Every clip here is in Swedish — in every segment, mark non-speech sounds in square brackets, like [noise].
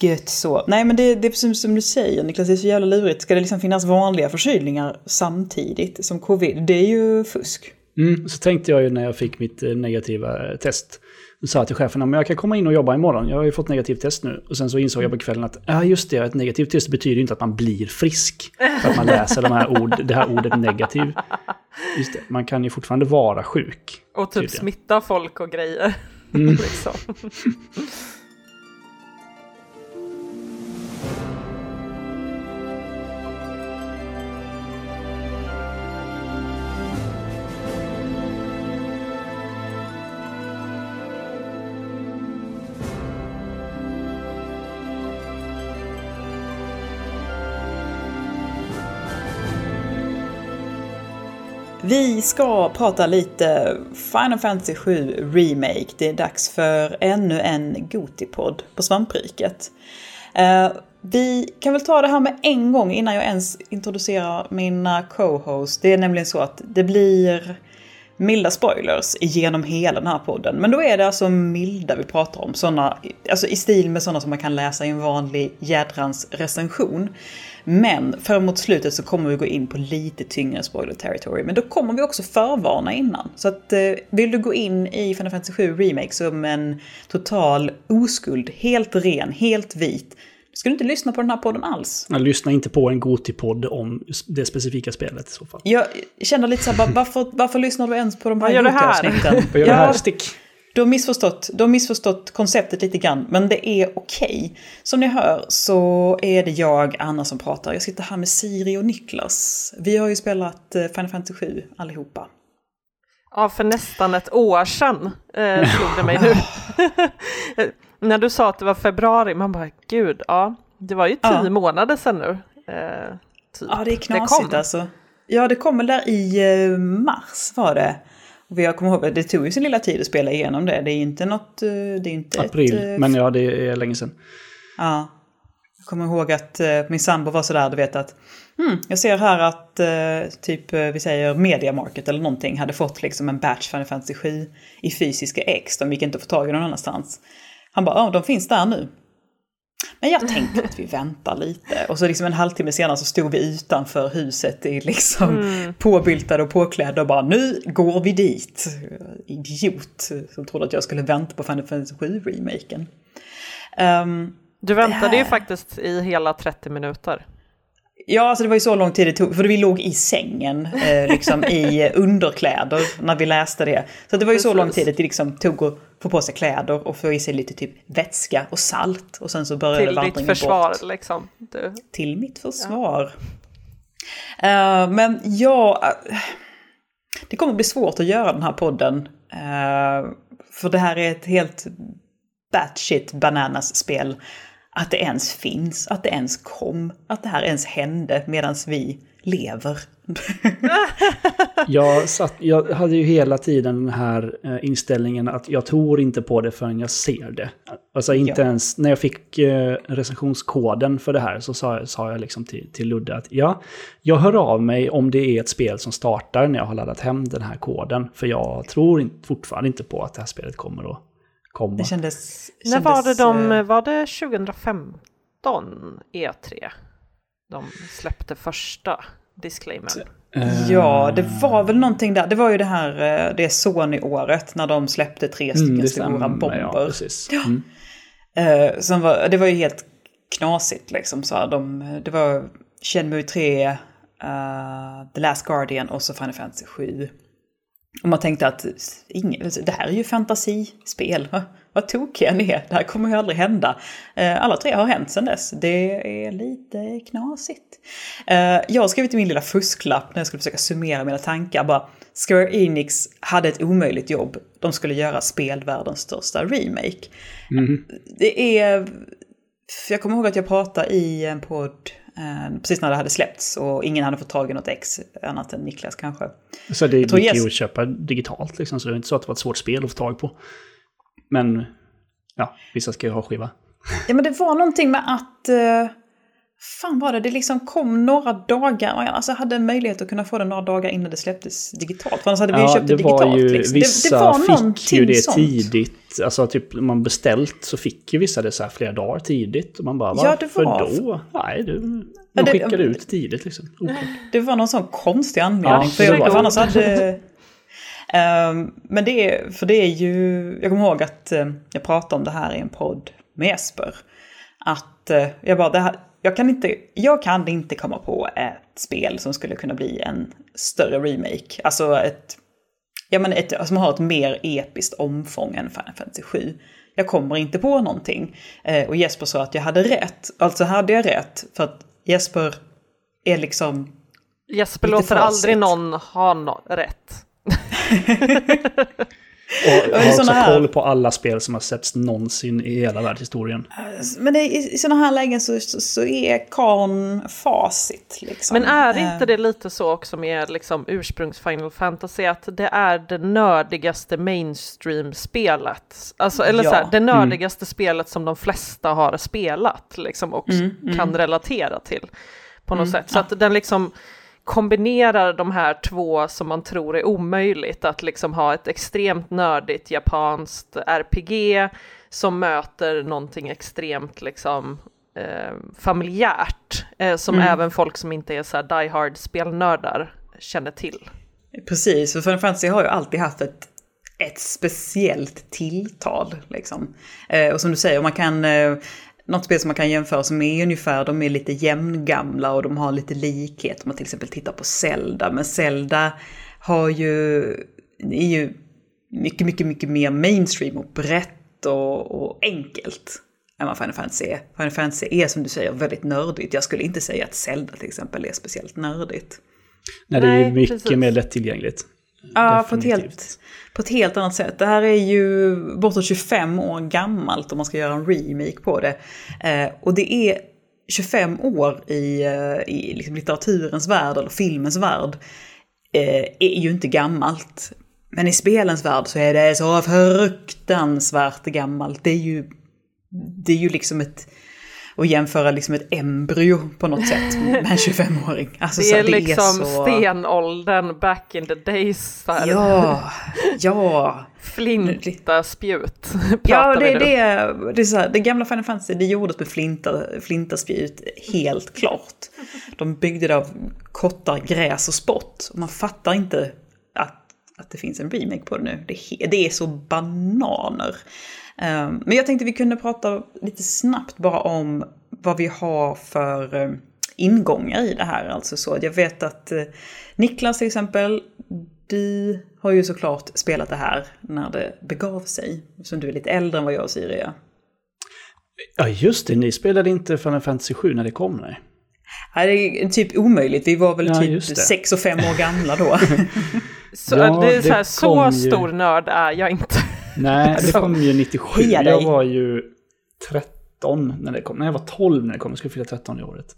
Gött så. Nej men det, det är precis som du säger Niklas, det är så jävla lurigt. Ska det liksom finnas vanliga förkylningar samtidigt som covid? Det är ju fusk. Mm, så tänkte jag ju när jag fick mitt eh, negativa test. Då sa jag till chefen att jag kan komma in och jobba imorgon. Jag har ju fått negativt test nu. Och sen så insåg jag på kvällen att ja, just det, ett negativt test betyder ju inte att man blir frisk. För att man läser de här ord, det här ordet negativ. Just det, man kan ju fortfarande vara sjuk. Och typ tydligen. smitta folk och grejer. Mm. [laughs] liksom. Vi ska prata lite Final Fantasy 7 Remake. Det är dags för ännu en Gotipodd på Svampriket. Eh, vi kan väl ta det här med en gång innan jag ens introducerar mina co-hosts. Det är nämligen så att det blir milda spoilers genom hela den här podden. Men då är det alltså milda vi pratar om. Såna, alltså i stil med sådana som man kan läsa i en vanlig jädrans recension. Men framåt slutet så kommer vi gå in på lite tyngre spoiler territory. Men då kommer vi också förvarna innan. Så att eh, vill du gå in i Final Fantasy 7 Remake som en total oskuld, helt ren, helt vit. Då ska du inte lyssna på den här podden alls. Jag lyssnar inte på en Gotipodd om det specifika spelet i så fall. Jag känner lite så här, varför, varför lyssnar du ens på de här Vad gör du här? Gotia-avsnitten? Vad gör det här? Stick! Du har missförstått, du har missförstått konceptet lite grann, men det är okej. Som ni hör så är det jag, Anna, som pratar. Jag sitter här med Siri och Niklas. Vi har ju spelat eh, Final Fantasy 7 allihopa. Ja, för nästan ett år sedan eh, slog det mig nu. [laughs] När du sa att det var februari, man bara gud, ja, det var ju tio Ja. månader sedan nu. Eh, typ. Ja, det är knasigt kom. alltså. Ja, det kommer där i eh, mars var det. Och jag kommer ihåg, det tog ju sin lilla tid att spela igenom det. Det är inte något... eh, Det är inte April, ett, eh, men ja, det är länge sedan. Ja. Jag kommer ihåg att eh, min sambo var sådär, du vet att hmm, jag ser här att typ, vi säger Media Market eller någonting hade fått liksom en batch Final Fantasy 7 i fysiska ex. De gick inte att få tag i någon annanstans. Han bara, ja de finns där nu. Men jag tänker att vi väntar lite. Och så liksom en halvtimme senare så stod vi utanför huset i liksom påbyltade och påklädda och bara nu går vi dit. Idiot som trodde att jag skulle vänta på Final Fantasy 7-remaken. Um, Du väntade ju faktiskt i hela 30 minuter. Ja, alltså det var ju så lång tid det tog, för vi låg i sängen, eh, liksom i [laughs] underkläder när vi läste det. Så det var ju så Precis. lång tid det liksom tog att få på sig kläder och få i sig lite typ vätska och salt. Och sen så började Till vandringen ditt försvar bort. liksom. Du. Till mitt försvar. Eh, men ja, eh, det kommer bli svårt att göra den här podden. eh, för det här är ett helt batshit bananas spel. Att det ens finns, att det ens kom, att det här ens hände medan vi lever. [laughs] Jag, satt, jag hade ju hela tiden den här eh, inställningen att jag tror inte på det förrän jag ser det. Alltså inte Ja. ens, när jag fick eh, recensionskoden för det här så sa, jag- sa jag liksom till, till Ludde att ja, jag hör av mig om det är ett spel som startar när jag har laddat hem den här koden. För jag tror inte, fortfarande inte på att det här spelet kommer att komma. Det kändes... När var det de, eh, var det 2015 E3? De släppte första disclaimern. Eh, Ja, det var väl någonting där. Det var ju det här, eh, det Sony-året när de släppte tre stycken mm, det stora bomber. Ja, precis. Mm. Eh, som var, det var ju helt knasigt liksom. Så här, de, det var Shenmue 3, eh, The Last Guardian och så Final Fantasy 7. Och man tänkte att ingen, det här är ju fantasispel. [laughs] Va? Vad tokiga ni är, det här kommer ju aldrig hända. Eh, alla tre har hänt sedan dess. Det är lite knasigt. Eh, jag har skrivit i min lilla fusklapp när jag skulle försöka summera mina tankar. Bara, Square Enix hade ett omöjligt jobb. De skulle göra spelvärldens största remake. Det är... Jag kommer ihåg att jag pratade i en podd eh, precis när det hade släppts och ingen hade fått tag i något ex annat än Niklas kanske. Så det gick ju att köpa digitalt liksom, så det är inte så att det var ett svårt spel att få tag på. Men ja, vissa ska ju ha skiva. Ja men det var någonting med att, eh, fan var det, det liksom kom några dagar, och jag alltså hade möjlighet att kunna få det några dagar innan det släpptes digitalt. För annars hade vi ju köpt det, digitalt. Var ju, liksom. Vissa det, det var fick ju det sånt. tidigt. Alltså typ man beställt så fick ju vissa det så här flera dagar tidigt. Och man bara, Ja, det varför var- då? Nej, du, de Ja, det- skickade ut tidigt liksom. Oklart. Det var någon sån konstig anledning. Ja, för, det jag, för annars hade... Ehm, men det är, för det är ju, jag kommer ihåg att eh, jag pratade om det här i en podd med Jesper. Att eh, jag bara, det här, jag kan, inte, jag kan inte komma på ett spel som skulle kunna bli en större remake. Alltså ett, ja men ett, som har ett mer episkt omfång än Final Fantasy 7. Jag kommer inte på någonting. Eh, och Jesper sa att jag hade rätt. Alltså hade jag rätt, för att Jesper är liksom Jesper låter aldrig någon ha no rätt. Och har också här- koll på alla spel som har setts någonsin i hela världshistorien. Men i, i sådana här lägen så, så, så är kan facit. Liksom. Men är Eh, inte det lite så också med liksom ursprungs Final Fantasy att det är det nördigaste mainstream-spelet? Alltså, eller Ja. så här, det nördigaste spelet som de flesta har spelat liksom, och kan relatera till på något sätt. Så att den liksom kombinerar de här två som man tror är omöjligt, att liksom ha ett extremt nördigt japanskt RPG som möter någonting extremt liksom eh, familjärt, eh, som även folk som inte är så här die hard spelnördar känner till. Precis, för Final Fantasy har ju alltid haft ett, ett speciellt tilltal. Liksom. Eh, och som du säger, man kan, eh, något spel som man kan jämföra som är ungefär, de är lite jämngamla och de har lite likhet. Om man till exempel tittar på Zelda, men Zelda har ju, är ju mycket, mycket, mycket mer mainstream och brett och, och enkelt än vad Final Fantasy är. Final Fantasy är som du säger väldigt nördigt. Jag skulle inte säga att Zelda till exempel är speciellt nördigt. Nej, det är ju Nej, mycket precis. mer lättillgängligt. Ja, på ett, helt, på ett helt annat sätt. Det här är ju bortåt 25 år gammalt om man ska göra en remake på det. Eh, och det är 25 år i, eh, i liksom litteraturens värld, eller filmens värld, eh, är ju inte gammalt. Men i spelens värld så är det så fruktansvärt gammalt. Det är ju, det är ju liksom ett... Och jämföra liksom ett embryo på något sätt med en [laughs] 25-åring. Alltså, Det så är liksom så... stenåldern back in the days. Här. Ja, [laughs] ja. Flinta spjut [laughs] Ja, det, det, är, det är så här, det gamla Final Fantasy det gjordes med flinta, flintaspjut, helt klart. De byggde det av kottar, gräs och spott. Och man fattar inte att, att det finns en remake på det nu. Det, är det är så bananer. Um, men jag tänkte vi kunde prata lite snabbt bara om vad vi har för um, ingångar i det här. Alltså så, jag vet att eh, Niklas till exempel, du har ju såklart spelat det här när det begav sig. Som du är lite äldre än vad jag och Siri är. Ja, just det. Ni spelade inte Final Fantasy 7 när det kom, nej. Ja, det är typ omöjligt. Vi var väl Ja, typ just det. sex och fem år gamla då. [laughs] Så, Ja, det är så, det här, så kom ju- stor nörd är jag inte. Nej, [laughs] det Så- kom ju 97. Heja dig. Jag var ju 13 när det kom. Nej, jag var 12 när det kom. Jag skulle fylla 13 i året.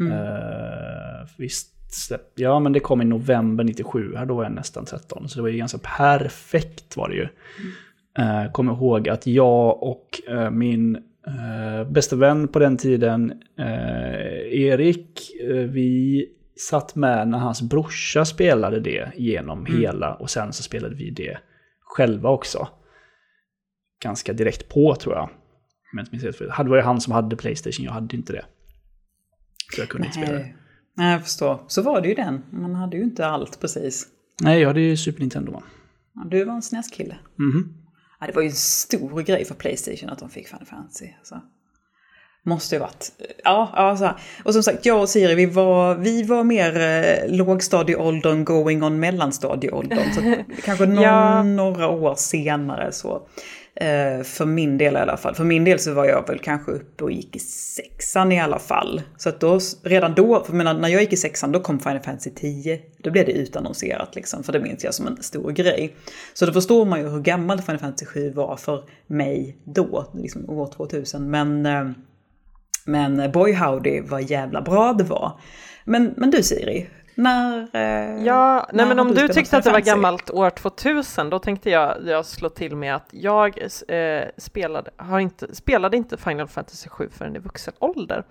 Mm. Eh, visst, släpp. ja men det kom i november 97. Här då var jag nästan 13. Så det var ju ganska perfekt var det ju. Uh, Kommer ihåg att jag och eh, min uh, bästa vän på den tiden, eh, Erik, eh, vi satt med när hans brorsa spelade det genom hela och sen så spelade vi det själva också. Ganska direkt på tror jag. Om jag minns helt fel. Det var ju han som hade Playstation, jag hade inte det. Så jag kunde inte spela det. Nej, Nej, jag förstår. Så var det ju den. Man hade ju inte allt precis. Nej, jag hade ju Super Nintendo va? Ja, Du var en SNES-kille. Mhm. Ja, det var ju en stor grej för Playstation att de fick Final Fantasy. Alltså. Måste ju varit. Ja, ja så här. Och som sagt, jag och Siri, vi var, vi var mer eh, lågstadieåldern going on mellanstadieåldern. Så [laughs] kanske någon, Ja. några år senare så. Eh, för min del i alla fall. För min del så var jag väl kanske uppe och gick i sexan i alla fall. Så att då, redan då, för jag menar, när jag gick i sexan då kom Final Fantasy 10. Då blev det utannonserat liksom, för det minns jag som en stor grej. Så då förstår man ju hur gammal Final Fantasy 7 var för mig då, liksom år 2000. Men, eh, men Boy Howdy vad jävla bra det var. Men, men du Siri, när, eh, ja, nej men om du tyckte att det var gammalt år 2000, då tänkte jag, jag slå till med att jag eh, spelade, har inte, spelade inte Final Fantasy 7 förrän i vuxen ålder.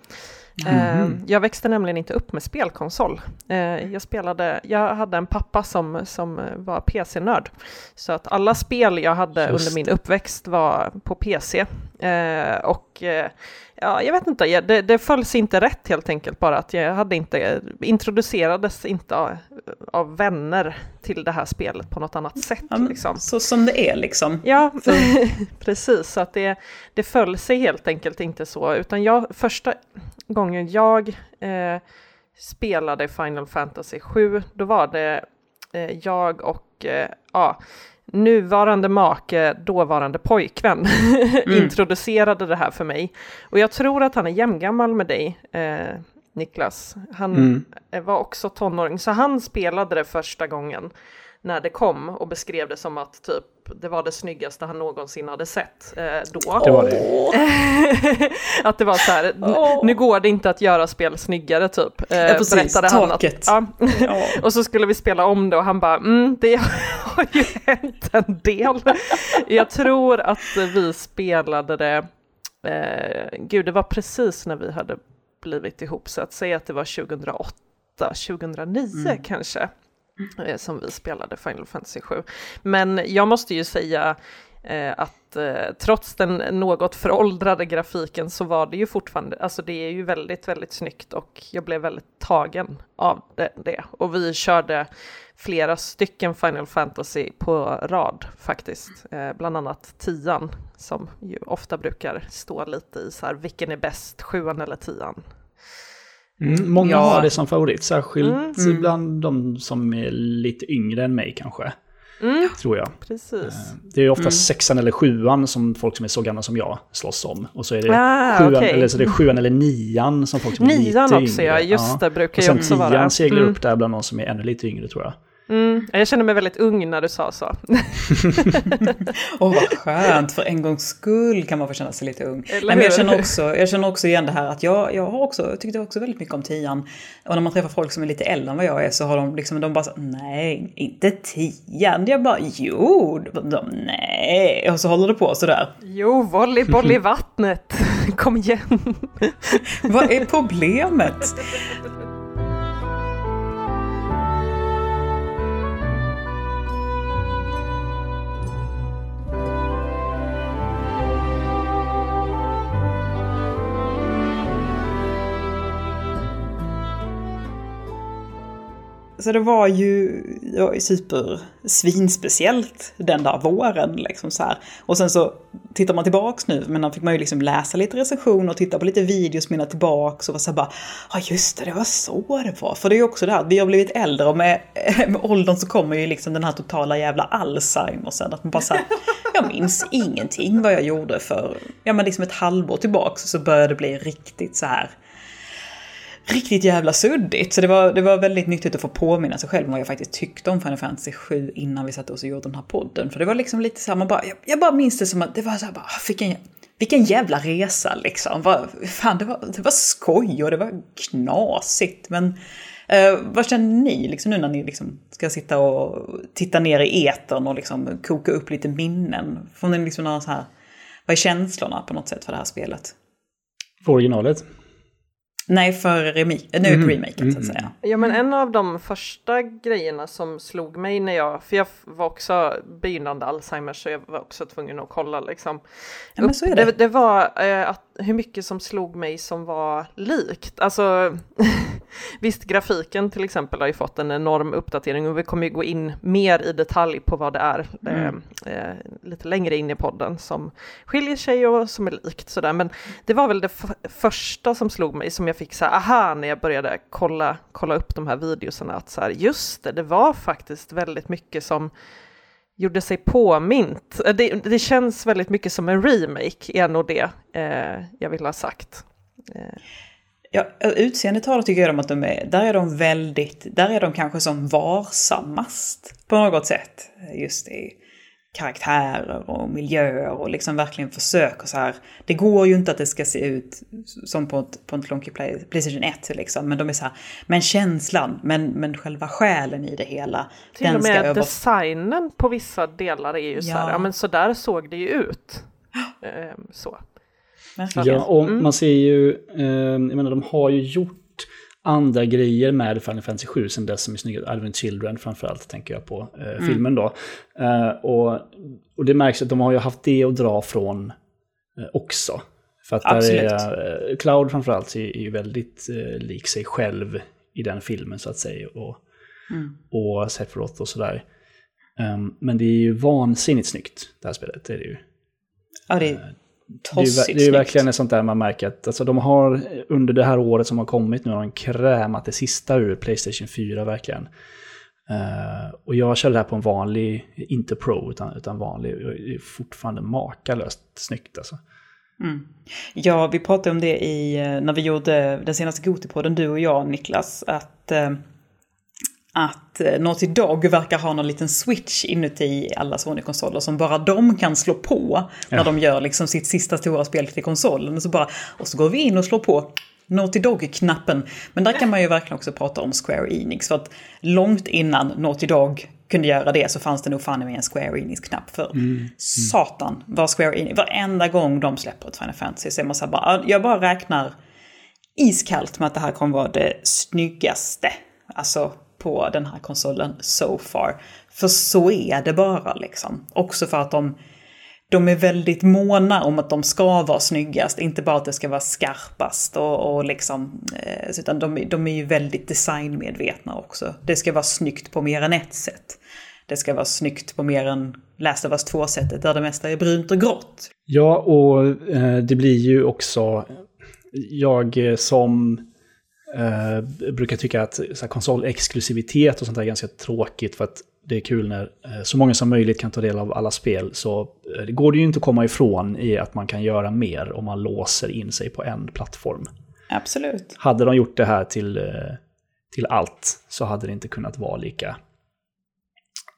Eh, jag växte nämligen inte upp med spelkonsol. Eh, jag, spelade, jag hade en pappa som, som var PC-nörd. Så att alla spel jag hade Just under min uppväxt var på PC. Eh, och eh, ja, jag vet inte, jag- det, det följs inte rätt helt enkelt bara att jag hade inte, introducerades inte av, av vänner till det här spelet på något annat sätt. Ja, liksom. Så som det är liksom. Ja, [laughs] [laughs] precis. Så att det, det föll sig helt enkelt inte så. Utan jag, första gången jag eh, spelade Final Fantasy 7, då var det eh, jag och eh, ja, nuvarande make, dåvarande pojkvän, [laughs] introducerade det här för mig. Och jag tror att han är jämngammal med dig, eh, Niklas. Han Mm. var också tonåring, så han spelade det första gången när det kom och beskrev det som att typ det var det snyggaste han någonsin hade sett eh, då. Det var det. [laughs] Att det var så här, Åh. nu går det inte att göra spel snyggare typ. Eh, Ja, precis. berättade han att-. Ja. [laughs] Och så skulle vi spela om det och han bara, mm, det [laughs] har ju hänt en del. Jag tror att vi spelade det, eh, gud det var precis när vi hade blivit ihop, så att säga att det var 2008, 2009 Mm. kanske, eh, som vi spelade Final Fantasy 7. Men jag måste ju säga eh, att eh, trots den något föråldrade grafiken så var det ju fortfarande, alltså det är ju väldigt, väldigt snyggt och jag blev väldigt tagen av det. det. Och vi körde flera stycken Final Fantasy på rad faktiskt, eh, bland annat tian som ju ofta brukar stå lite i så här, vilken är bäst, sjuan eller tian? Mm, många Ja. har det som favorit, särskilt Mm. bland de som är lite yngre än mig kanske. Mm, Tror jag. precis. Det är ofta Mm. sexan eller sjuan som folk som är så gamla som jag slåss om. Och så är det, Ah, sjuan, okej. eller så är det sjuan eller nian som folk som är Nian lite också, yngre. ja, just det, brukar Och ju sen också vara. tian seglar Mm. upp där bland de som är ännu lite yngre tror jag. Mm, jag känner mig väldigt ung när du sa så. [laughs] Åh, vad skönt. För en gångs skull kan man få känna sig lite ung. Nej, men jag, känner också, jag känner också igen det här att jag, jag har också, jag tyckte också väldigt mycket om tian. Och när man träffar folk som är lite äldre än vad jag är så har de liksom, de bara så, nej, inte tian. Jag bara, jo, de, nej. Och så håller det på sådär. Jo, volleyboll i vattnet. [laughs] Kom igen. [laughs] Vad är problemet? Alltså det var ju, det super svinspeciellt den där våren. Liksom så här. Och sen så tittar man tillbaks nu, men då fick man ju liksom läsa lite recensioner och titta på lite videos, mina tillbaks och var så här bara, ja just det, det var så det var. För det är ju också det här, att vi har blivit äldre och med, [laughs] med åldern så kommer ju liksom den här totala jävla Alzheimersen. Att man bara såhär, jag minns ingenting vad jag gjorde för, ja men liksom ett halvår tillbaks så började det bli riktigt så här riktigt jävla suddigt. Så det var, det var väldigt nyttigt att få påminna sig själv om vad jag faktiskt tyckte om Final Fantasy 7 innan vi satte oss och gjorde den här podden. För det var liksom lite så här, man bara, jag, jag bara minns det som att det var så här, bara, vilken, vilken jävla resa liksom. Bara, fan, det var, det var skoj och det var knasigt. Men eh, vad känner ni liksom nu när ni liksom ska sitta och titta ner i etern och liksom koka upp lite minnen? Får ni liksom några så här, vad är känslorna på något sätt för det här spelet? För originalet. Nej, för remake, nu Mhm. remaken så att säga. Ja, men en av de första grejerna som slog mig när jag, för jag var också begynnande Alzheimer så jag var också tvungen att kolla liksom. Ja, men så är det. det, det var eh, att, hur mycket som slog mig som var likt. Alltså, [laughs] visst grafiken till exempel har ju fått en enorm uppdatering och vi kommer ju gå in mer i detalj på vad det är Mm. eh, eh, lite längre in i podden som skiljer sig och som är likt sådär. Men det var väl det första som slog mig som jag fick så här, aha, när jag började kolla, kolla upp de här videorna, att så här, just det, det var faktiskt väldigt mycket som gjorde sig påmint. Eh, det, det känns väldigt mycket som en remake, är nog det eh, jag vill ha sagt. Eh, Ja, eh, utseendetalet tycker jag om att de är, där är de väldigt, där är de kanske som varsammast på något sätt. Just i karaktärer och miljöer och liksom verkligen försöker så här. Det går ju inte att det ska se ut som på ett, på ett Donkey Play, Playstation 1 liksom, men de är så här, men känslan, men, men själva själen i det hela. Till och med designen på vissa delar är ju ja. så här, ja men så där såg det ju ut. Ehm, så. Ja, och mm. man ser ju, eh, jag menar de har ju gjort andra grejer med Final Fantasy 7 sen dess som är snygga. Advent Children framförallt tänker jag på eh, mm. filmen då. Eh, och, och det märks att de har ju haft det att dra från eh, också. För att där är, eh, Cloud framförallt är, ju väldigt eh, lik sig själv i den filmen så att säga. Och, mm. och Sephiroth och sådär. Um, men det är ju vansinnigt snyggt, det här spelet. Det är det ju. Ja, det är det är, det är verkligen ett sånt där man märker att alltså, de har under det här året som har kommit nu har de krämat det sista ur Playstation 4 verkligen. Uh, och jag körde det här på en vanlig, inte Pro utan, utan vanlig, det är fortfarande makalöst snyggt alltså. Mm. Ja, vi pratade om det i, eh, när vi gjorde den senaste Gotipodden, du och jag Niklas, att uh, att eh, Naughty Dog verkar ha någon liten switch inuti alla Sony-konsoler som bara de kan slå på när de gör liksom sitt sista stora spel till konsolen. Och så, bara, och så går vi in och slår på Naughty Dog-knappen. Men där kan man ju verkligen också prata om Square Enix. För att långt innan Naughty Dog kunde göra det så fanns det nog fan med en Square Enix-knapp för. Mm. Mm. Satan vad Square Enix, varenda gång de släpper ett Final Fantasy så är man så här bara, jag bara räknar iskallt med att det här kommer vara det snyggaste. Alltså på den här konsolen so far. För så är det bara liksom. Också för att de, de är väldigt måna om att de ska vara snyggast, inte bara att det ska vara skarpast och, och liksom, eh, utan de, de är ju väldigt designmedvetna också. Det ska vara snyggt på mer än ett sätt. Det ska vara snyggt på mer än Last of Us 2-sättet där det mesta är brunt och grått. Ja, och eh, det blir ju också, jag eh, som Eh, brukar tycka att så konsolexklusivitet och sånt där är ganska tråkigt för att det är kul när eh, så många som möjligt kan ta del av alla spel. Så eh, det går det ju inte att komma ifrån i att man kan göra mer om man låser in sig på en plattform. Absolut. Hade de gjort det här till, eh, till allt så hade det inte kunnat vara lika,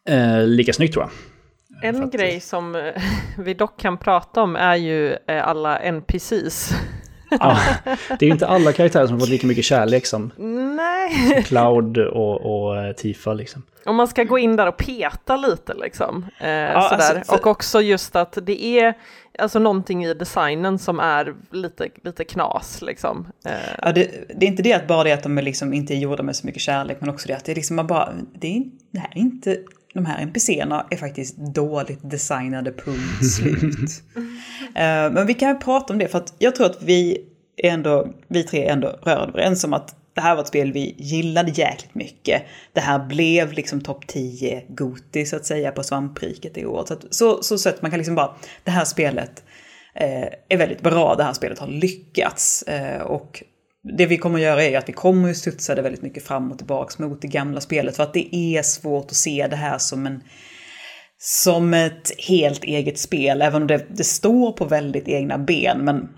eh, lika snyggt tror jag. En att, grej som [laughs] vi dock kan prata om är ju alla NPCs ja, det är ju inte alla karaktärer som har fått lika mycket kärlek som, Nej. Cloud och, och eh, Tifa. Liksom. Om man ska gå in där och peta lite liksom. Eh, ja, sådär. Alltså, och också just att det är alltså någonting i designen som är lite, lite knas liksom. Eh. Ja, det, det, är inte det att bara det att de är liksom inte är gjorda med så mycket kärlek, men också det att det är liksom man bara, det, är, det här är inte de här NPCerna är faktiskt dåligt designade, punkt slut. uh, [laughs] men vi kan prata om det, för att jag tror att vi, är ändå, vi tre är ändå rörande överens om att det här var ett spel vi gillade jäkligt mycket. Det här blev liksom topp 10 Goti så att säga på svampriket i år. Så, att, så, så, att man kan liksom bara, det här spelet eh, är väldigt bra, det här spelet har lyckats. Eh, och det vi kommer att göra är att vi kommer att studsa det väldigt mycket fram och tillbaka mot det gamla spelet. För att det är svårt att se det här som en som ett helt eget spel, även om det, det står på väldigt egna ben. Men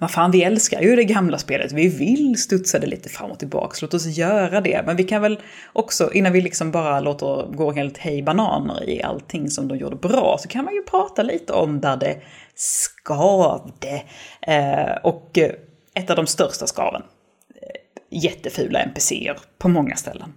vad fan, vi älskar ju det gamla spelet. Vi vill studsa det lite fram och tillbaka. Låt oss göra det. Men vi kan väl också, innan vi liksom bara låter gå helt hej bananer i allting som de gjorde bra, så kan man ju prata lite om där det skavde. Eh, och eh, ett av de största skaven. Jättefula NPCer på många ställen.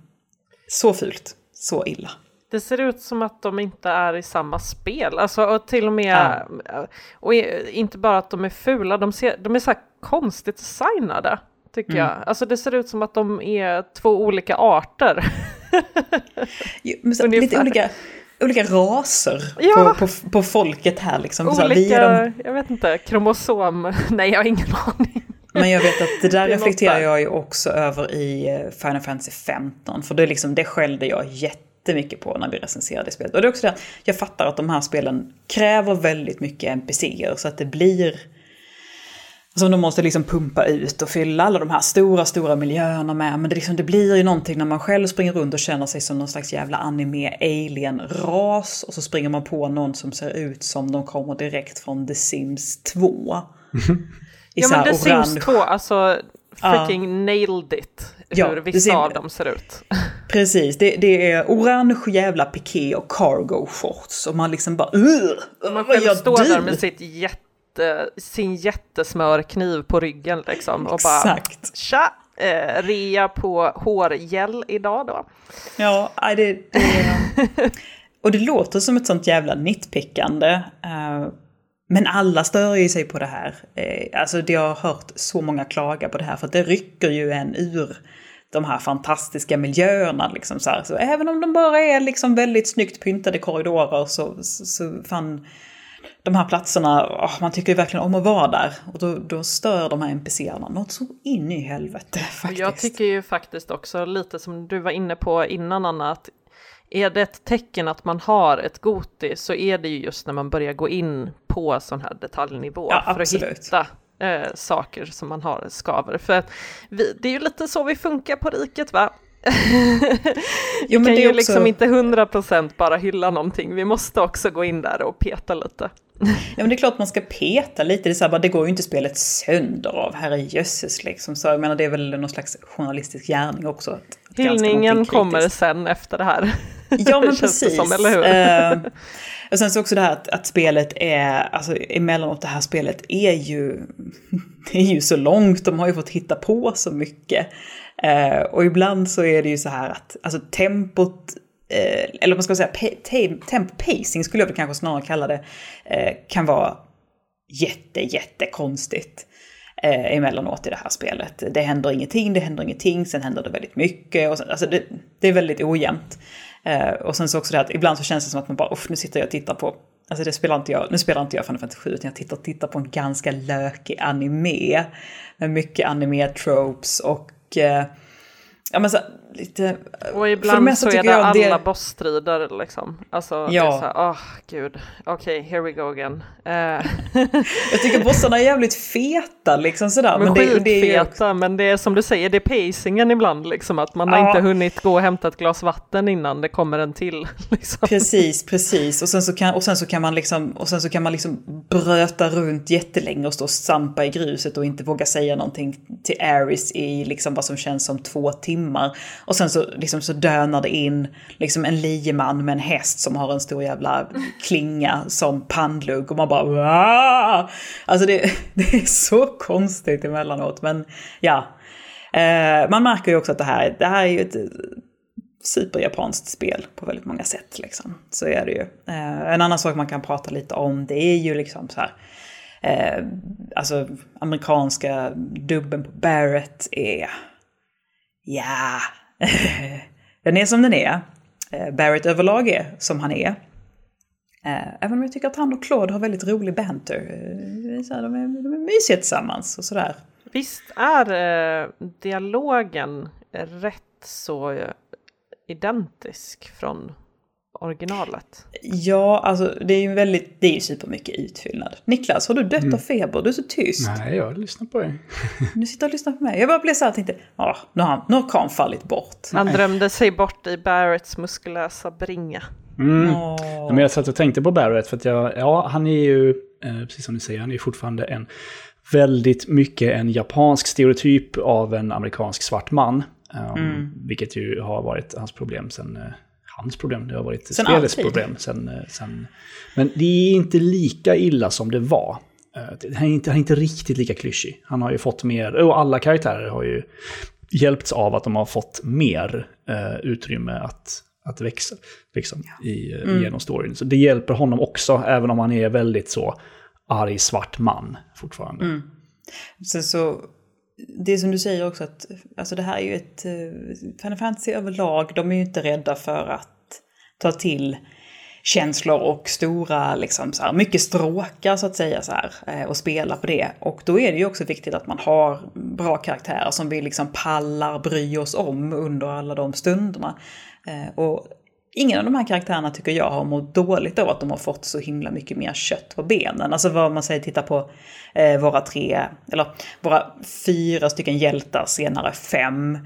Så fult, så illa. Det ser ut som att de inte är i samma spel. Alltså, och till och med, ja. och inte bara att de är fula, de, ser, de är så här konstigt designade. Tycker mm. jag. Alltså det ser ut som att de är två olika arter. [laughs] jo, så, lite olika, olika raser ja. på, på, på, folket här liksom. Olika, så, vi är de... jag vet inte, kromosom, [laughs] nej jag har ingen aning. Men jag vet att det där det reflekterar jag ju också över i eh, Final Fantasy 15. För det, liksom, det skällde jag jättemycket på när vi recenserade spelet. Och det är också det att jag fattar att de här spelen kräver väldigt mycket NPCer så att det blir som de måste liksom pumpa ut och fylla alla de här stora, stora miljöerna med. Men det, liksom, det blir ju någonting när man själv springer runt och känner sig som någon slags jävla anime-alien-ras. Och så springer man på någon som ser ut som de kommer direkt från The Sims 2. [laughs] ja men The Sims 2, alltså freaking uh. nailed it. ja, hur vissa ser, av dem ser ut. [laughs] Precis, det, det, är orange jävla piké och cargo shorts och man liksom bara uh, Man själv står där med sitt jätte, sin jättesmörkniv på ryggen liksom och Exakt. bara tja, eh, rea på hårgel idag då. Ja, det, det [laughs] och det låter som ett sånt jävla nitpickande. Men alla stör ju sig på det här. Eh, alltså jag har hört så många klaga på det här för att det rycker ju en ur de här fantastiska miljöerna. Liksom så, här. så även om de bara är liksom väldigt snyggt pyntade korridorer så, så, så fan, de här platserna, oh, man tycker ju verkligen om att vara där. Och då, då stör de här NPCerna något så in i helvete faktiskt. Jag tycker ju faktiskt också lite som du var inne på innan Anna, att är det ett tecken att man har ett Goti så är det ju just när man börjar gå in på sån här detaljnivå ja, för att hitta eh, saker som man har skaver. För vi, det är ju lite så vi funkar på riket va? [laughs] jo, vi kan ju också... liksom inte hundra procent bara hylla någonting, vi måste också gå in där och peta lite. ja men det är klart man ska peta lite, det, är så här, bara, det går ju inte spelet sönder av, herrejösses liksom. Så jag menar det är väl någon slags journalistisk gärning också. Att, Hyllningen kommer sen efter det här. Ja men [laughs] precis. Som, eller hur? Uh, och sen så också det här att, att spelet är, alltså emellanåt det här spelet är ju, [laughs] det är ju så långt, de har ju fått hitta på så mycket. Eh, och ibland så är det ju så här att, alltså tempot eh, eller vad ska man säga, temp pacing skulle jag väl kanske snarare kalla det, eh, kan vara jätte, jätte konstigt eh, emellanåt i det här spelet. Det händer ingenting, det händer ingenting, sen händer det väldigt mycket. Och sen, alltså det, det är väldigt ojämnt. Eh, och sen så också det att ibland så känns det som att man bara, uff, nu sitter jag och tittar på, alltså det spelar inte jag, nu spelar inte jag Final Fantasy 7 utan jag tittar, tittar på en ganska lökig anime. Med mycket anime-tropes och eh, ja men så lite... Och ibland så är det alla det... bossstrider liksom. Alltså ja. det är så här, åh oh, gud, okej, okay, here we go again. Uh. [laughs] jag tycker bossarna är jävligt feta liksom sådär. Men, men det, det är ju... feta, men det är som du säger, det är pacingen ibland liksom. Att man ja. har inte hunnit gå och hämta ett glas vatten innan det kommer en till. [laughs] Liksom. Precis, precis. Och sen, så kan, och sen så kan man liksom, och sen så kan man liksom bröta runt jättelänge och stå och stampa i gruset och inte våga säga någonting till Aris i liksom vad som känns som två timmar. Och sen så, liksom, så dönar det in liksom en lieman med en häst som har en stor jävla klinga som pannlugg och man bara Wah! Alltså det, [laughs] det är så konstigt emellanåt men ja. Eh, man märker ju också att det här, det här är ju ett superjapanskt spel på väldigt många sätt. Liksom. Så är det ju. Eh, en annan sak man kan prata lite om det är ju liksom så här. Eh, alltså amerikanska dubben på Barrett är... Ja, [laughs] den är som den är. Eh, Barrett överlag är som han är. Eh, även om jag tycker att han och Claude har väldigt rolig banter. Eh, de är, de är mysiga tillsammans och sådär. Visst är dialogen rätt så identisk från originalet? Ja, alltså det är ju väldigt, det är ju supermycket utfyllnad. Niklas, har du dött mm. av feber? Du är så tyst. Nej, jag lyssnar på dig. [laughs] du sitter och lyssnar på mig. Jag bara blev så här och tänkte, ja, nu har, nu har Khan fallit bort. Han drömde sig bort i Barretts muskulösa bringa. Mm. Oh. Ja, men jag satt och tänkte på Barrett för att jag, ja, han är ju, eh, precis som ni säger, han är fortfarande en väldigt mycket en japansk stereotyp av en amerikansk svart man. Um, mm. Vilket ju har varit hans problem sen eh, hans problem, det har varit sen spelets alltid. problem. Sen, eh, sen, men det är inte lika illa som det var. Eh, han är inte, han är inte riktigt lika klyschig. Han har ju fått mer, och alla karaktärer har ju hjälpts av att de har fått mer uh, utrymme att, att växa liksom, ja. i, mm. genom storyn. Så det hjälper honom också, även om han är väldigt så arg svart man fortfarande. Mm. Sen så det som du säger också att alltså det här är ju ett... Eh, Final Fantasy överlag, de är ju inte rädda för att ta till känslor och stora, liksom så här, mycket stråkar så att säga så här, eh, och spela på det. Och då är det ju också viktigt att man har bra karaktärer som vi liksom pallar bry oss om under alla de stunderna. Eh, och ingen av de här karaktärerna tycker jag har mått dåligt av att de har fått så himla mycket mer kött på benen. Alltså vad man säger, titta på eh, våra tre, eller våra fyra stycken hjältar, senare fem.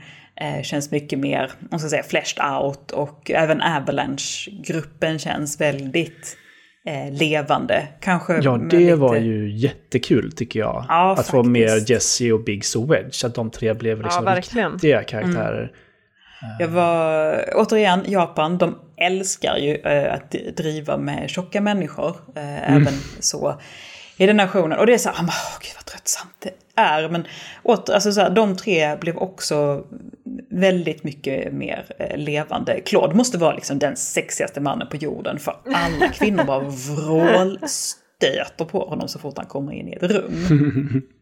Eh, känns mycket mer, om ska säga, fleshed out och även Avalanche-gruppen känns väldigt eh, levande. Kanske Ja, det lite... var ju jättekul tycker jag. Ja, att få faktiskt. mer Jesse och Biggs och Wedge. Att de tre blev liksom verkligen. riktiga karaktärer. Jag var, återigen, Japan, de älskar ju eh, att driva med tjocka människor. Eh, Även så i den nationen. Och det är så här, oh, gud vad tröttsamt det är. Men åter, alltså så här, de tre blev också väldigt mycket mer eh, levande. Claude måste vara liksom den sexigaste mannen på jorden. För alla kvinnor bara [laughs] vrålstöter på honom så fort han kommer in i ett rum. [laughs]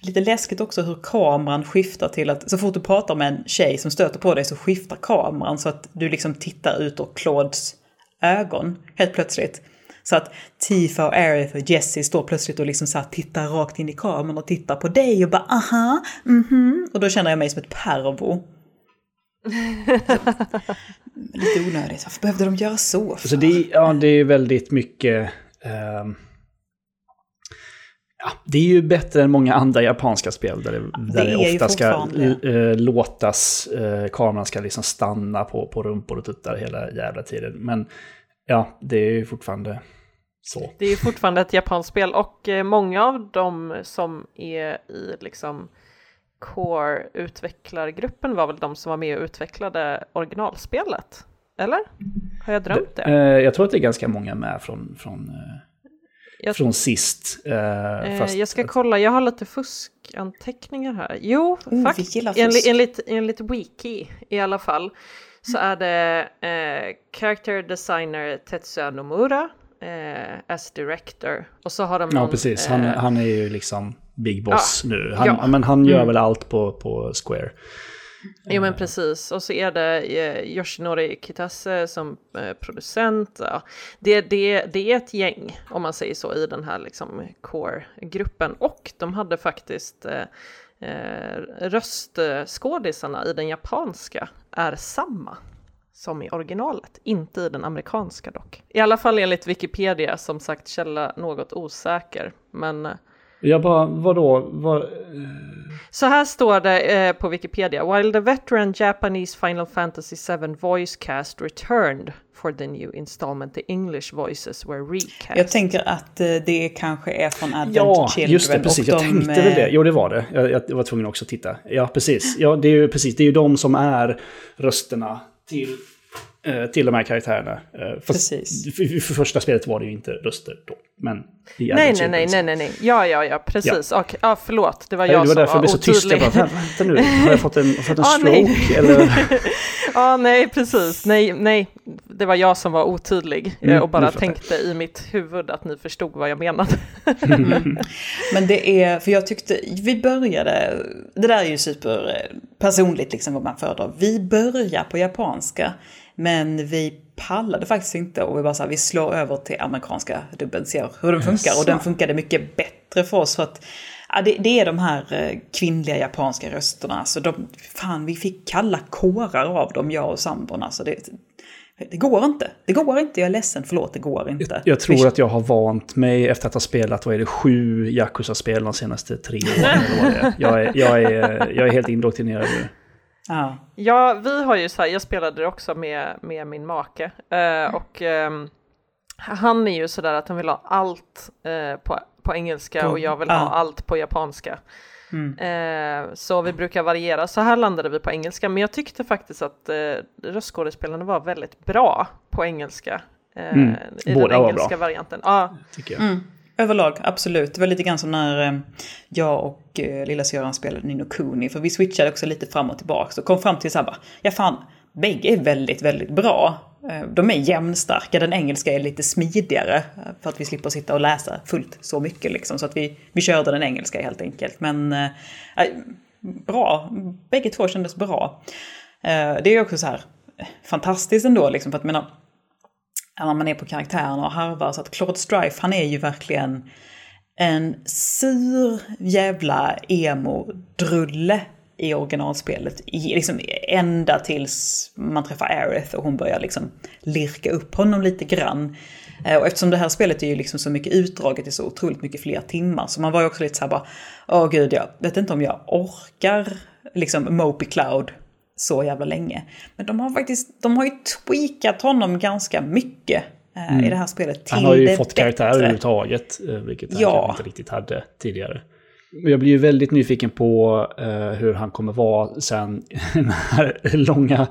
Lite läskigt också hur kameran skiftar till att så fort du pratar med en tjej som stöter på dig så skiftar kameran så att du liksom tittar ut ur Claudes ögon helt plötsligt. Så att Tifa och Aerith och Jessie står plötsligt och liksom så tittar rakt in i kameran och tittar på dig och bara aha, mhm. Och då känner jag mig som ett pervo. [laughs] Lite onödigt, varför behövde de göra så? för? Så det, ja, det är väldigt mycket... ehm, ja, det är ju bättre än många andra japanska spel där det, där är det ofta ska eh, låtas, eh, kameran ska liksom stanna på, på rumpor och tuttar hela jävla tiden. Men ja, det är ju fortfarande så. Det är ju fortfarande ett japanskt spel och eh, många av dem som är i liksom Core-utvecklargruppen var väl de som var med och utvecklade originalspelet? Eller? Har jag drömt det? Eh, jag tror att det är ganska många med från, från, Jag- från sist. eh, Eh, fast jag ska att- kolla, jag har lite fuskanteckningar här. Jo, Oh, vi faktiskt. Enligt, enligt, enligt Wiki i alla fall så är det eh, character designer Tetsuya Nomura eh, as director. Och så har de Ja, någon, precis. Han, eh, han är ju liksom big boss nu. Han, ja. Men han gör Mm. väl allt på, på Square. Jo men precis, och så är det eh, Yoshinori Kitase som eh, producent. Ja. Det, det, det är ett gäng, om man säger så, i den här liksom core-gruppen. Och de hade faktiskt eh, eh, röstskådisarna i den japanska är samma som i originalet, inte i den amerikanska dock. I alla fall enligt Wikipedia, som sagt källa något osäker. Men eh, Jag bara, vadå? Vad, så här står det eh, på Wikipedia. While the veteran Japanese Final Fantasy VII voice cast returned for the new installment, the English voices were recast. Jag tänker att eh, det kanske är från Advent Ja, Children. just det, precis. Jag de, tänkte väl det. eh, Jo, det var det. Jag, jag var tvungen också att titta. Ja, precis. Ja, det är ju precis. Det är ju de som är rösterna till, till de här karaktärerna. Eh, fast Precis. För, för första spelet var det ju inte röster då. Men Nej, nej, nej, nej, nej, nej. Ja, ja, ja, precis. Ja. ja, förlåt, det var Ja, jag det var som därför jag var blev så tyst. Jag otydlig. bara, vänta nu, har jag fått en, fått en [laughs] Ah, stroke? nej. Eller? [laughs] Ja, nej, precis. Nej, nej, det var jag som var otydlig eh, Mm, och bara tänkte i mitt huvud att ni förstod vad jag menade. [laughs] Men det är, för jag tyckte, vi började, det där är ju super eh, personligt liksom vad man föredrar. Vi börjar på japanska, men vi pallade faktiskt inte och vi bara så här, vi slår över till amerikanska dubben, ser hur den funkar. Och den funkade mycket bättre för oss för att ja, det, det är de här eh, kvinnliga japanska rösterna. Så de, fan, vi fick kalla kårar av dem, jag och sambon. Alltså det, det går inte. Det går inte, jag är ledsen, förlåt, det går inte. Jag tror att jag har vant mig efter att ha spelat, vad är det, sju Yakuza-spel de senaste tre åren. Jag, är, jag, är, jag är helt indoktrinerad nu. Ja. Ja, vi har ju så här, jag spelade det också med, med min make eh, och ehm, han är ju sådär att han vill ha allt eh, på, på engelska På- och jag vill ja. ha allt på japanska. Mm. Eh, så vi brukar variera, så här landade vi på engelska, men jag tyckte faktiskt att eh, röstskådespelarna var väldigt bra på engelska. Eh, Mm, I båda den var engelska bra. varianten. Ja, Tycker jag. Mm. Överlag, absolut. Det var lite grann som när eh, jag och eh, lilla Sören spelade Nino Kuni. För vi switchade också lite fram och tillbaka. Och kom fram till såhär bara, ja fan, bägge är väldigt, väldigt bra. Eh, de är jämnstarka, den engelska är lite smidigare. Eh, för att vi slipper sitta och läsa fullt så mycket liksom. Så att vi, vi körde den engelska helt enkelt. Men eh, bra, bägge två kändes bra. Eh, det är också så här fantastiskt ändå liksom. För att jag menar, när man är på karaktärerna och harvar. Så att Claude Strife, han är ju verkligen en sur jävla emo-drulle i originalspelet. I, liksom ända tills man träffar Aerith och hon börjar liksom lirka upp honom lite grann. Eh, och eftersom det här spelet är ju liksom så mycket utdraget i så otroligt mycket fler timmar. Så man var ju också lite så här bara, åh gud, jag vet inte om jag orkar liksom Mopey Cloud så jävla länge. Men de har faktiskt, de har ju tweakat honom ganska mycket mm. i det här spelet till Han har ju fått karaktär överhuvudtaget, vilket han ja. inte riktigt hade tidigare. Jag blir ju väldigt nyfiken på uh, hur han kommer vara sen [laughs] den här långa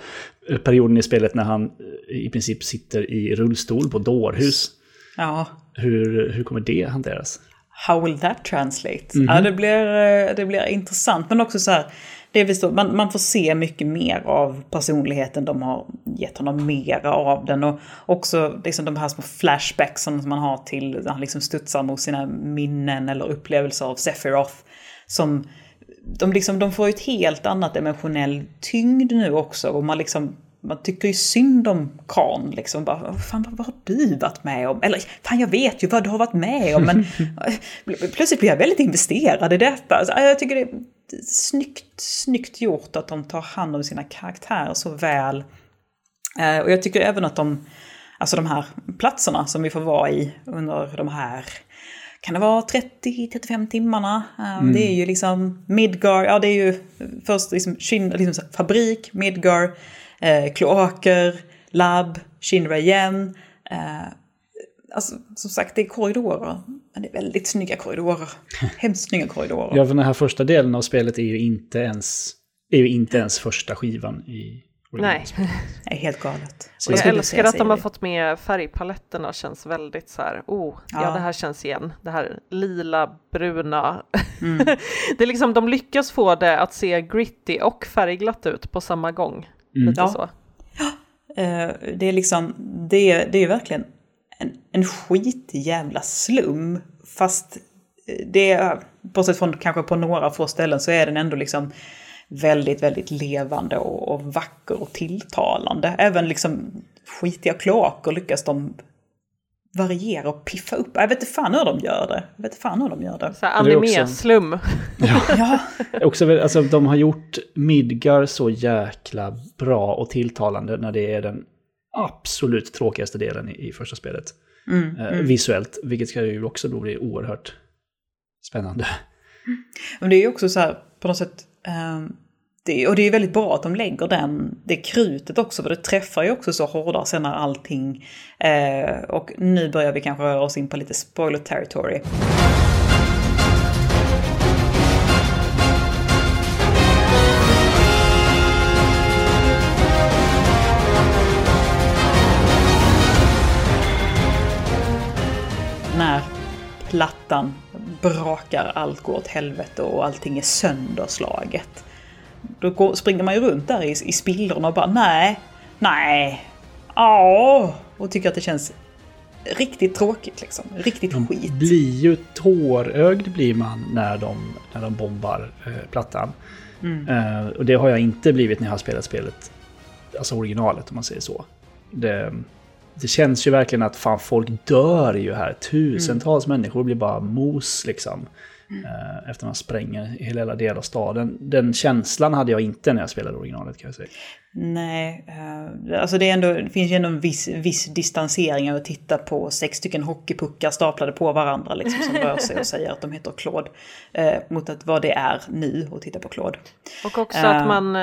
perioden i spelet när han i princip sitter i rullstol på dårhus. Ja. Hur, hur kommer det hanteras? How will that translate? Mm -hmm. Ja, det blir, eh, det blir intressant. Men också så här, det vill man, man får se mycket mer av personligheten. De har gett honom mera av den. Och också liksom de här små flashbacksen som man har till när han liksom studsar mot sina minnen eller upplevelser av Sephiroth. Som, de, liksom, de får ett helt annat emotionell tyngd nu också. Och man liksom man tycker ju synd om Khan liksom. Bara, fan vad, vad har du varit med om? Eller fan jag vet ju vad du har varit med om men [laughs] plötsligt blir jag väldigt investerad i detta. Alltså, jag tycker det snyggt, snyggt gjort att de tar hand om sina karaktärer så väl. Eh, och jag tycker även att de, alltså de här platserna som vi får vara i under de här kan det vara 30-35 timmarna? Eh, mm. Det är ju liksom Midgar, ja det är ju först liksom, liksom fabrik, Midgar, eh, kloaker, labb, Shinra igen. Eh, alltså, som sagt, det är korridorer. Men det är väldigt snygga korridorer. [laughs] Hemskt snygga korridorer. Ja, för den här första delen av spelet är ju inte ens, är ju inte ens första skivan i Nej. [laughs] Det är helt galet. Så jag älskar att de har fått med färgpaletterna, känns väldigt så här, oh, ja. ja det här känns igen. Det här lila, bruna. Mm. [laughs] det är liksom, de lyckas få det att se gritty och färgglatt ut på samma gång. Mm. Lite ja. så. Ja, eh, det är liksom, det är, det är verkligen en, en skitig jävla slum. Fast det är, bortsett från kanske på några få ställen så är den ändå liksom väldigt, väldigt levande och, och vacker och tilltalande. Även liksom skitiga kloaker lyckas de variera och piffa upp. Jag vet inte fan hur de gör det. Jag vet inte fan hur de gör det. Så anime-slum. [laughs] Ja. ja. också, alltså, de har gjort Midgar så jäkla bra och tilltalande när det är den absolut tråkigaste delen i, i första spelet. Mm, eh, mm. Visuellt, vilket ska ju också då bli oerhört spännande. Men det är ju också så här, på något sätt, um, det, och det är väldigt bra att de lägger den, det krutet också, för det träffar ju också så hårdare sen när allting... Eh, och nu börjar vi kanske röra oss in på lite spoiler territory. Plattan brakar, allt går åt helvete och allting är sönderslaget då går, springer man ju runt där i, i spillrorna och bara nej, nej, ja och tycker att det känns riktigt tråkigt liksom. Riktigt de skit. blir ju tårögd blir man när de, när de bombar eh, plattan. Mm. Eh, och det har jag inte blivit när jag har spelat spelet, alltså originalet om man säger så. Det, det känns ju verkligen att fan folk dör ju här. Tusentals mm. människor blir bara mos liksom. Mm. Efter man spränger hela del av staden. Den känslan hade jag inte när jag spelade originalet kan jag säga. Nej, uh, alltså det, är ändå, det finns ju ändå en viss, viss distansering att titta på sex stycken hockeypuckar staplade på varandra liksom, som rör sig och säger att de heter Claude. Uh, mot att vad det är nu att titta på Claude. Och också uh, att man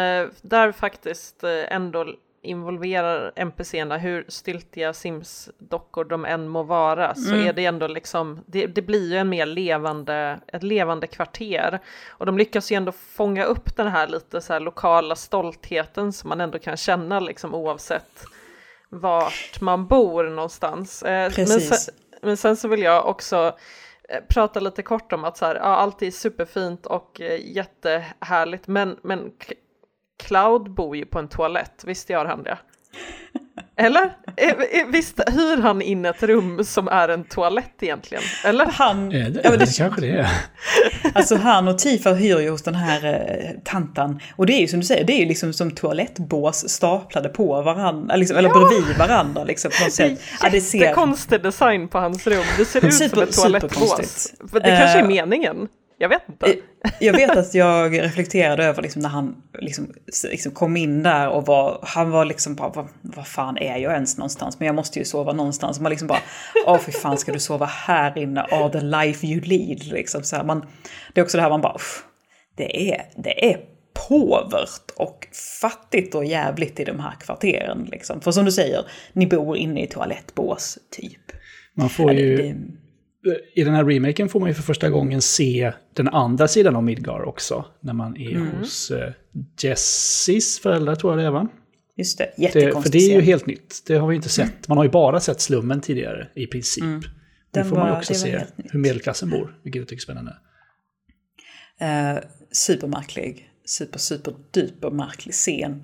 där faktiskt ändå involverar NPCerna, hur stiltiga Sims-dockor de än må vara, så mm. är det ändå liksom, det, det, blir ju en mer levande, ett levande kvarter. Och de lyckas ju ändå fånga upp den här lite så här lokala stoltheten som man ändå kan känna liksom oavsett vart man bor någonstans. Eh, men, sen, men sen så vill jag också eh, prata lite kort om att så här, ja, allt är superfint och eh, jättehärligt, men, men Cloud bor ju på en toalett, visst gör han det? Eller? Visst hyr han in ett rum som är en toalett egentligen? Eller? Han, det, ja, det, kanske det är. Alltså han och Tifa hyr ju hos den här eh, tantan. Och det är ju som du säger, det är ju liksom som toalettbås staplade på varandra, liksom, eller ja. bredvid varandra. Liksom, på något sätt. Det är jättekonstig ja, ser... design på hans rum. Det ser [laughs] ut Super, som ett toalettbås. Det kanske är uh, meningen. Jag vet inte. Eh, jag vet att jag reflekterade över liksom när han liksom, liksom kom in där och var, han var liksom bara, vad, vad fan är jag ens någonstans? Men jag måste ju sova någonstans. Man liksom bara, åh fy fan ska du sova här inne? All the life you lead. Liksom, så här, man, det är också det här man bara, det är, det är påvert och fattigt och jävligt i de här kvarteren. Liksom. För som du säger, ni bor inne i toalettbås, typ. Man får ju... Det, I den här remaken får man ju för första gången se den andra sidan av Midgar också. När man är mm. hos Jessies föräldrar, tror jag det är va? Just det, jättekonstigt. För det är ju helt nytt. Det har vi inte sett. Mm. Man har ju bara sett slummen tidigare, i princip. Mm. Nu får var, man ju också se hur medelklassen bor, vilket jag tycker är spännande. Uh, supermärklig, super, super, duper märklig scen.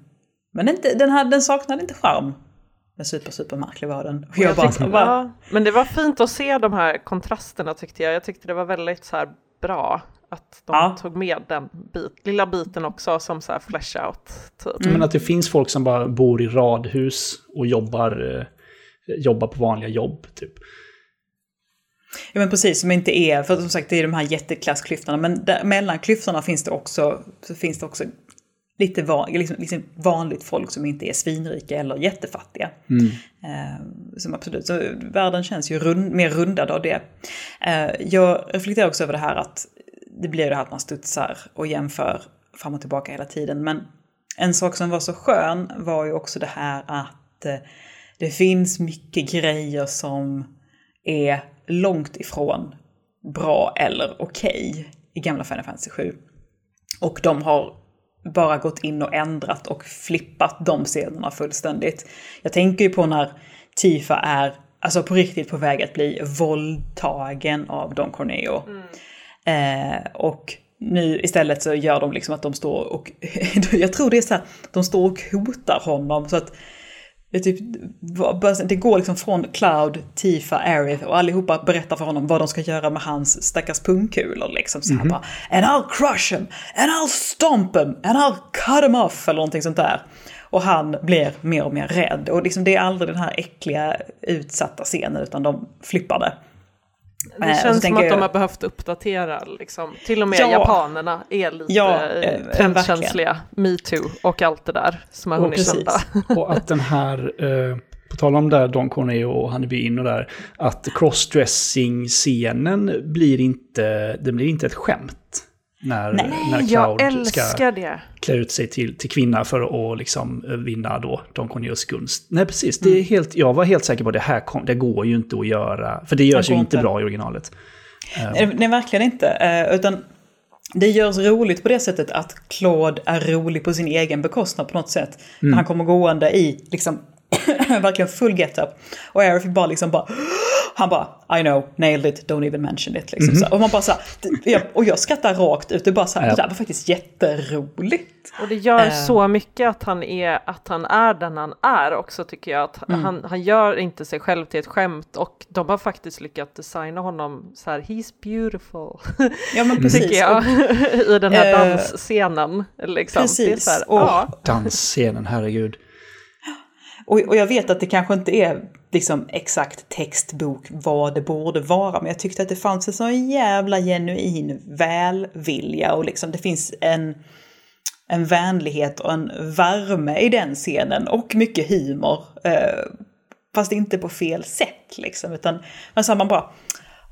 Men inte, den, här, den saknade inte charm. Men super, super märklig var den. Jag jag bara, tyckte, bara... Ja, men det var fint att se de här kontrasterna tyckte jag. Jag tyckte det var väldigt så här bra att de ja. tog med den bit, lilla biten också som så här flash out. Typ. Mm. Men att det finns folk som bara bor i radhus och jobbar, eh, jobbar på vanliga jobb. Typ. Ja men precis, som inte är, för som sagt det är de här jätteklassklyftorna, men där, mellan klyftorna finns det också, så finns det också lite van, liksom, liksom vanligt folk som inte är svinrika eller jättefattiga. Mm. Eh, som absolut, så världen känns ju rund, mer rundad av det. Eh, jag reflekterar också över det här att det blir det här att man studsar och jämför fram och tillbaka hela tiden. Men en sak som var så skön var ju också det här att eh, det finns mycket grejer som är långt ifrån bra eller okej okay i gamla Final Fantasy 7. Och de har bara gått in och ändrat och flippat de scenerna fullständigt. Jag tänker ju på när Tifa är alltså på riktigt på väg att bli våldtagen av Don Corneo. Mm. Eh, och nu istället så gör de liksom att de står och, [laughs] jag tror det är så här, de står och hotar honom så att det, typ, det går liksom från Cloud, Tifa, Aerith och allihopa berättar för honom vad de ska göra med hans stackars pungkulor. Liksom. Så mm -hmm. bara “And I'll crush him, and I'll stomp him, and I'll cut him off” eller någonting sånt där. Och han blir mer och mer rädd. Och liksom, det är aldrig den här äckliga utsatta scenen utan de flippar det. Det eh, känns som att de har behövt uppdatera, liksom. till och med ja, japanerna är lite ja, eh, trendkänsliga, metoo och allt det där som har hunnit hända. [laughs] och att den här, eh, på tal om där Don Corneo och Honeybee In och där, att crossdressing-scenen blir inte, den blir inte ett skämt när, Nej, när Cloud ska det. klä ut sig till, till kvinna för att liksom vinna då Don Corneos gunst. Nej, precis. Mm. Det är mm. helt, jag var helt säker på att det här kom, det går ju inte att göra. För det görs ju inte bra i originalet. Nej, nej verkligen inte. Uh, utan det görs roligt på det sättet att Claude är rolig på sin egen bekostnad på något sätt. Mm. Han kommer gående i liksom [laughs] verkligen full get-up. Och Aerith bara liksom bara [gasps] han bara, I know, nailed it, don't even mention it. Liksom. Mm -hmm. Och man bara så här, och jag skrattar rakt ut, det, bara så här, ja. det där var faktiskt jätteroligt. Och det gör uh. så mycket att han, är, att han är den han är också tycker jag. Att mm. han, han gör inte sig själv till ett skämt och de har faktiskt lyckats designa honom så här, he's beautiful. Ja men [laughs] precis. tycker jag, [laughs] i den här uh, dansscenen. Liksom. Precis. Här, och, ja. Dansscenen, herregud. Och, och jag vet att det kanske inte är liksom exakt textbok vad det borde vara, men jag tyckte att det fanns en sån jävla genuin välvilja och liksom det finns en, en vänlighet och en värme i den scenen och mycket humor. Eh, fast inte på fel sätt liksom, utan man bara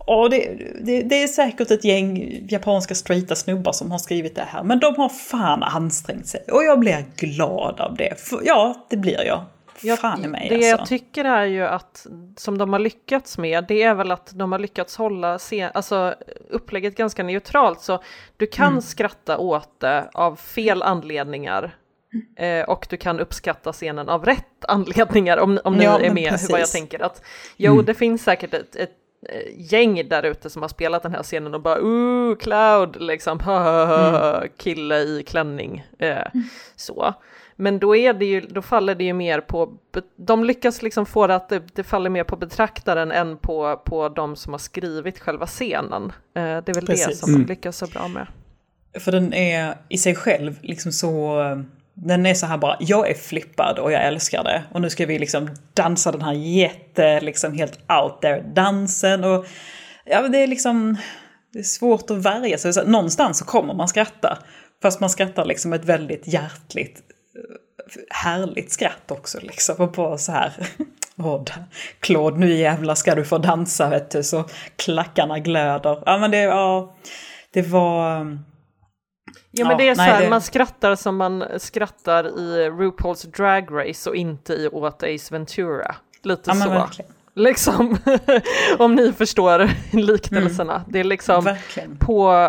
Ja, det, det, det, är säkert ett gäng japanska straighta snubbar som har skrivit det här, men de har fan ansträngt sig. Och jag blir glad av det. För, ja, det blir jag. Jag, Fan i mig det alltså. jag tycker är ju att, som de har lyckats med, det är väl att de har lyckats hålla scen, alltså, upplägget ganska neutralt. Så du kan mm. skratta åt det av fel anledningar. Eh, och du kan uppskatta scenen av rätt anledningar om, om ni ja, är med precis. vad jag tänker. Att, jo, mm. det finns säkert ett, ett gäng där ute som har spelat den här scenen och bara ooh, Cloud, liksom, [laughs] mm. kille i klänning. Eh, mm. Så. Men då, är det ju, då faller det ju mer på, de lyckas liksom få det att det, det faller mer på betraktaren än på, på de som har skrivit själva scenen. Eh, det är väl Precis. det som mm. lyckas så bra med. För den är i sig själv liksom så, den är så här bara, jag är flippad och jag älskar det. Och nu ska vi liksom dansa den här jätte, liksom helt out there dansen och ja, det är liksom, det är svårt att värja sig. Så någonstans så kommer man skratta. Fast man skrattar liksom ett väldigt hjärtligt härligt skratt också liksom. Och bara så här, [laughs] åh, Claude nu jävlar ska du få dansa vet du, så klackarna glöder. Ja men det, ja, det var, Ja men det är så här, det... man skrattar som man skrattar i RuPaul's Drag Race och inte i Åt Ace Ventura. Lite ja, så. Verkligen. Liksom, [laughs] om ni förstår [laughs] liknelserna. Mm. Det är liksom verkligen. på,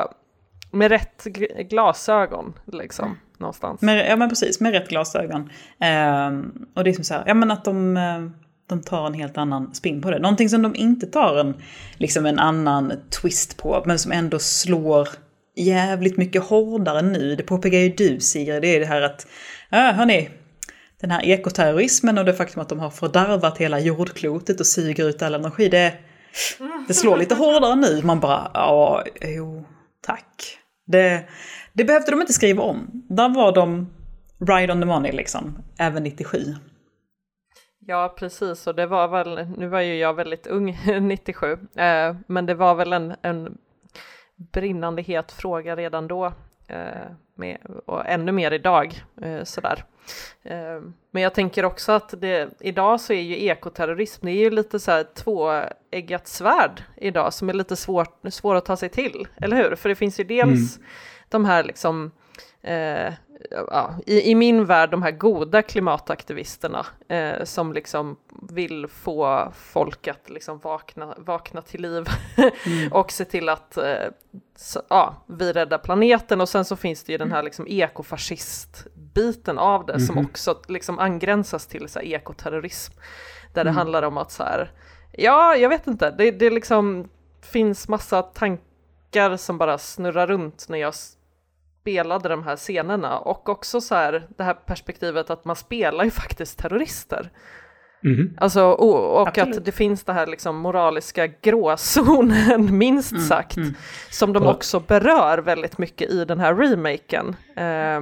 med rätt glasögon liksom. Någonstans. Med, ja men precis, med rätt glasögon. Eh, och det är som så här, ja men att de, eh, de tar en helt annan spin på det. Någonting som de inte tar en, liksom en annan twist på, men som ändå slår jävligt mycket hårdare nu. Det påpekar ju du Sigrid, det är det här att, ja hörni, den här ekoterrorismen och det faktum att de har fördärvat hela jordklotet och suger ut all energi, det, det slår lite hårdare nu. Man bara, ja, jo, tack. Det, det behövde de inte skriva om. Där var de right on the money liksom, även 97. Ja, precis. Och det var väl, nu var ju jag väldigt ung [laughs] 97, eh, men det var väl en, en brinnande het fråga redan då. Eh, med, och ännu mer idag. Eh, sådär. Eh, men jag tänker också att det, idag så är ju ekoterrorism, det är ju lite så här tvåeggat svärd idag som är lite svårt, svår att ta sig till, eller hur? För det finns ju dels mm. De här liksom eh, ja, i, i, min värld de här goda klimataktivisterna eh, som liksom vill få folk att liksom vakna, vakna till liv [laughs] mm. och se till att eh, så, ja, vi räddar planeten och sen så finns det ju den här liksom ekofascistbiten av det mm. som mhm. också liksom angränsas till så här, ekoterrorism där mm. det handlar om att så här, ja, jag vet inte, det, det liksom finns massa tankar som bara snurrar runt när jag spelade de här scenerna och också så här det här perspektivet att man spelar ju [laughs] faktiskt terrorister. Mm. Alltså, och, och att det finns det här liksom moraliska gråzonen, [laughs] minst mm. sagt, mm. som de också berör väldigt mycket i den här remaken. Eh,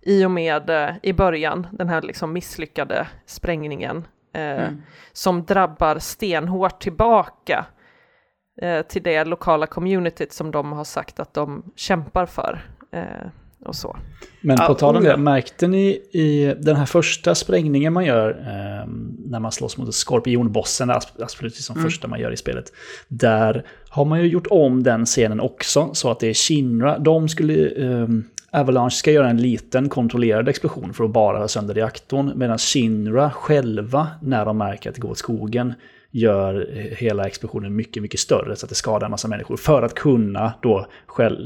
I och med, eh, i början, den här liksom misslyckade sprängningen, eh, mm. som drabbar stenhårt tillbaka eh, till det lokala communityt som de har sagt att de kämpar för. Eh, och så. Men på tal om det, märkte ni i den här första sprängningen man gör eh, när man slåss mot skorpionbossen, absolut som mm. första man gör i spelet. Där har man ju gjort om den scenen också så att det är Shinra. De skulle, eh, Avalanche ska göra en liten kontrollerad explosion för att bara ha sönder reaktorn. Medan Shinra själva, när de märker att det går åt skogen, gör hela explosionen mycket, mycket större så att det skadar en massa människor. För att kunna då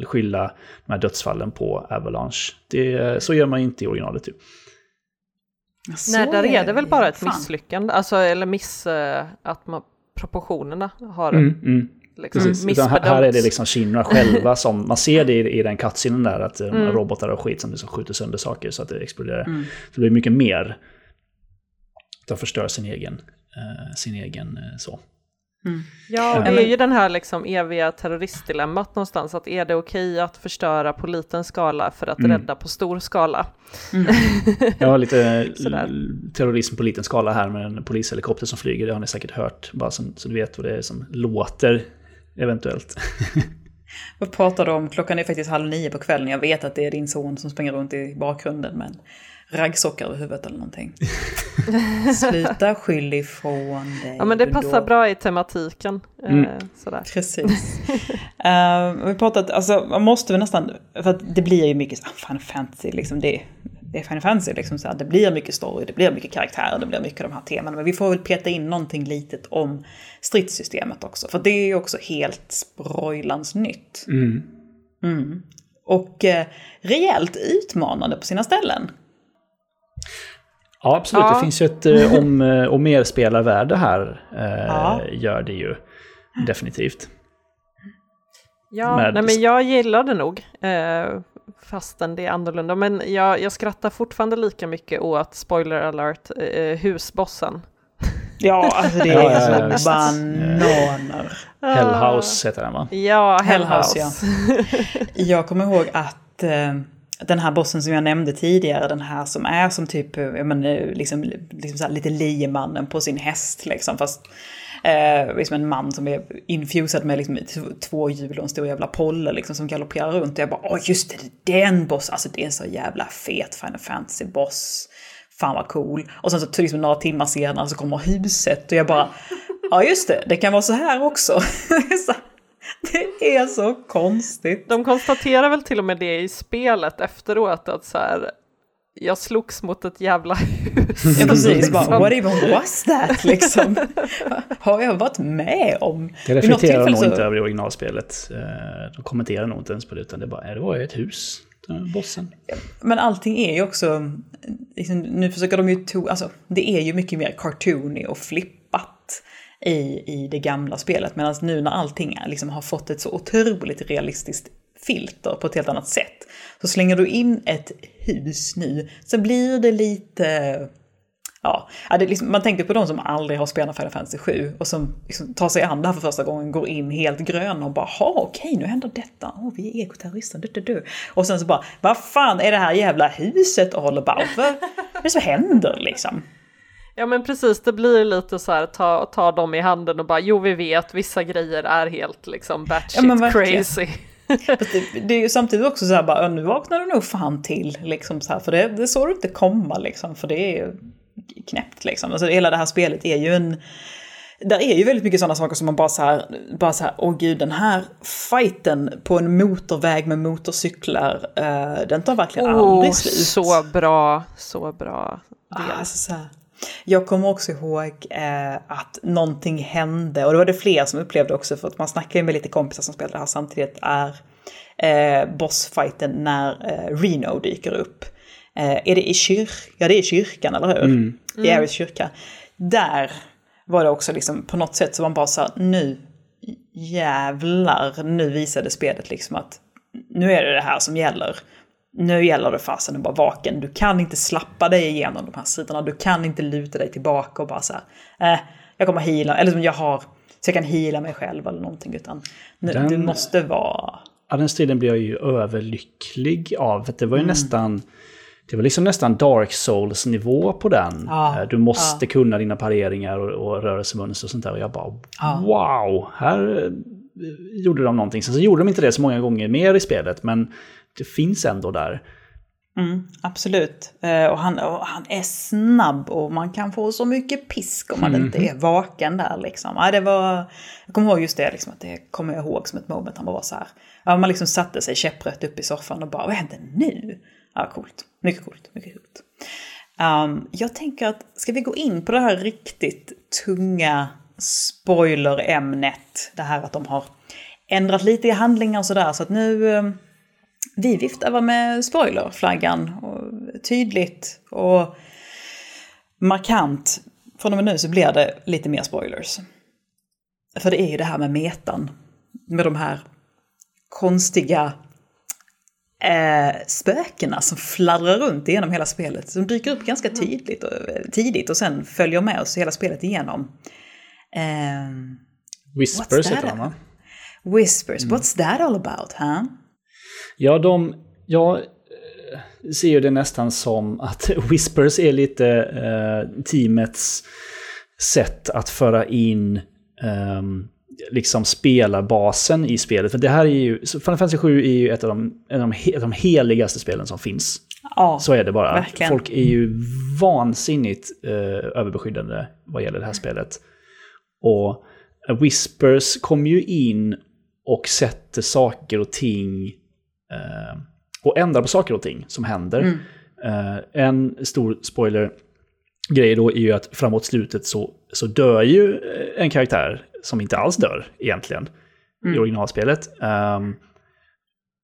skylla de här dödsfallen på Avalanche. Det, så gör man inte i originalet. Typ. Nej, där är det väl bara ett fan. misslyckande, alltså, eller miss, uh, att man, proportionerna har mm, mm. Liksom Precis, här, här, är det liksom Shinra själva som, man ser det i, i den cutscenen där, att mm. robotar och skit som liksom skjuter sönder saker så att det exploderar. Mm. Så det blir mycket mer. De förstör sin egen Eh, sin egen eh, så. Mm. Ja, och det är ju den här liksom eviga terroristdilemmat någonstans, att är det okej att förstöra på liten skala för att mm. rädda på stor skala? Mm. [laughs] Jag har lite terrorism på liten skala här med en polishelikopter som flyger, det har ni säkert hört, bara så, så du vet vad det är som låter eventuellt. [laughs] Vad pratar du om? Klockan är faktiskt halv nio på kvällen, jag vet att det är din son som springer runt i bakgrunden, men raggsockar över huvudet eller någonting. [laughs] Sluta skyll ifrån dig. Ja men det passar då. bra i tematiken. Eh, mm. sådär. Precis. uh, [laughs] vi pratat, alltså man måste väl nästan, för att det blir ju mycket fan fantasy liksom det. Det är Final Fantasy, liksom så här, det blir mycket story, det blir mycket karaktärer, det blir mycket av de här temana. Men vi får väl peta in någonting litet om stridssystemet också. För det är ju också helt sprojlans nytt. Mm. Mm. Och eh, rejält utmanande på sina ställen. Ja, absolut. Ja. Det finns ju ett eh, om [laughs] eh, och mer spelarvärde här. Eh, ja. Gör det ju definitivt. Ja, Med... nej, men jag gillar det nog. Eh, fastän det är annorlunda. Men jag, jag skrattar fortfarande lika mycket åt, spoiler alert, eh, husbossen. Ja, alltså det är [laughs] ja, ja, bananer. Hellhouse heter den va? Ja, Hellhouse. Hellhouse ja. [laughs] jag kommer ihåg att eh, den här bossen som jag nämnde tidigare, den här som är som typ, jag menar, liksom, liksom så lite liemannen på sin häst liksom, fast eh, liksom en man som är infusad med liksom, två hjul och en stor jävla polle liksom, som galopperar runt. Och jag bara, åh just det, det är den boss, alltså det är en så jävla fet Final Fantasy-boss. Fan vad cool. Och sen så liksom några timmar senare så kommer huset och jag bara, ja just det, det kan vara så här också. [laughs] Det är så konstigt. De konstaterar väl till och med det i spelet efteråt att så här, jag slogs mot ett jävla [laughs] hus. Ja precis, bara, what even was that liksom? [laughs] Har jag varit med om? Det reflekterar nog så... inte över i originalspelet. Eh, de kommenterar nog inte ens på det, utan det, bara, det var ett hus, bossen. Men allting är ju också, liksom, nu försöker de ju, to, alltså det är ju mycket mer cartoony och flippat i, i det gamla spelet. Medan nu när allting liksom har fått ett så otroligt realistiskt filter på ett helt annat sätt. Så slänger du in ett hus nu så blir det lite... Ja, liksom, man tänker på de som aldrig har spelat Final Fantasy 7 och som liksom tar sig an det här för första gången, går in helt gröna och bara ha okej nu händer detta, oh, vi är ekoterrorister, du, du, du. Och sen så bara, vad fan är det här jävla huset all about? Vad är det som händer liksom? Ja men precis, det blir lite så här, ta, ta dem i handen och bara jo vi vet vissa grejer är helt liksom batshit ja, crazy. [laughs] det, det, är ju samtidigt också så här bara, nu vaknar du nog fan till liksom så här, för det, det såg du inte komma liksom, för det är ju knäppt liksom. Alltså hela det här spelet är ju en där är ju väldigt mycket sådana saker som man bara så här, bara så här, åh gud den här fighten på en motorväg med motorcyklar, uh, den tar verkligen oh, aldrig slut. Så bra, så bra. Ah, alltså så här. Jag kommer också ihåg eh, att någonting hände och det var det fler som upplevde också för att man snackar ju med lite kompisar som spelar det här samtidigt är eh, bossfighten när eh, Reno dyker upp. Eh, är det i kyrkan? Ja det är i kyrkan eller hur? Mm. I Aris kyrka. Där var det också liksom på något sätt så man bara sa nu jävlar, nu visade spelet liksom att nu är det det här som gäller nu gäller det fasen att vara vaken. Du kan inte slappa dig igenom de här sidorna. Du kan inte luta dig tillbaka och bara så här, eh, jag kommer hila, eller som jag har, så jag kan hila mig själv eller någonting. Utan den, du måste vara... Ja, den striden blev jag ju överlycklig av. Det var ju mm. nästan, det var liksom nästan Dark Souls-nivå på den. Ja, eh, du måste ja. kunna dina pareringar och, och rörelsemönster och sånt där. Och jag bara, ja. wow, här eh, gjorde de någonting. Sen så gjorde de inte det så många gånger mer i spelet, men det finns ändå där. Mm, absolut. Eh, och han, och han är snabb och man kan få så mycket pisk om man mm. inte är vaken där. Liksom. Ja, det var, jag kommer ihåg just det, liksom, att det kommer jag ihåg som ett moment. Han var så här, ja, man liksom satte sig käpprätt upp i soffan och bara, vad händer nu? Ja, coolt. Mycket coolt. Mycket coolt. Um, jag tänker att, ska vi gå in på det här riktigt tunga spoiler-ämnet? Det här att de har ändrat lite i handlingar och sådär. Så att nu... Vi viftar med spoilerflaggan. Och tydligt och markant. Från och med nu så blir det lite mer spoilers. För det är ju det här med metan. Med de här konstiga eh, spökena som fladdrar runt genom hela spelet. Som dyker upp ganska mm. tydligt och, tidigt och sen följer med oss hela spelet igenom. Eh, Whispers heter han va? Whispers, mm. what's that all about? Huh? Ja, de, jag eh, ser ju det nästan som att [laughs] Whispers är lite eh, teamets sätt att föra in eh, liksom spelarbasen i spelet. För det här är ju, Final Fantasy 7 är ju ett av de, ett av de, ett av de heligaste spelen som finns. Ja, Så är det bara. Verkligen. Folk är ju vansinnigt eh, överbeskyddande vad gäller det här spelet. Och Whispers kommer ju in och sätter saker och ting eh, och ändrar på saker och ting som händer. Mm. Eh, en stor spoiler grej då är ju att framåt slutet så, så dör ju en karaktär som inte alls dör egentligen mm. i originalspelet. Um,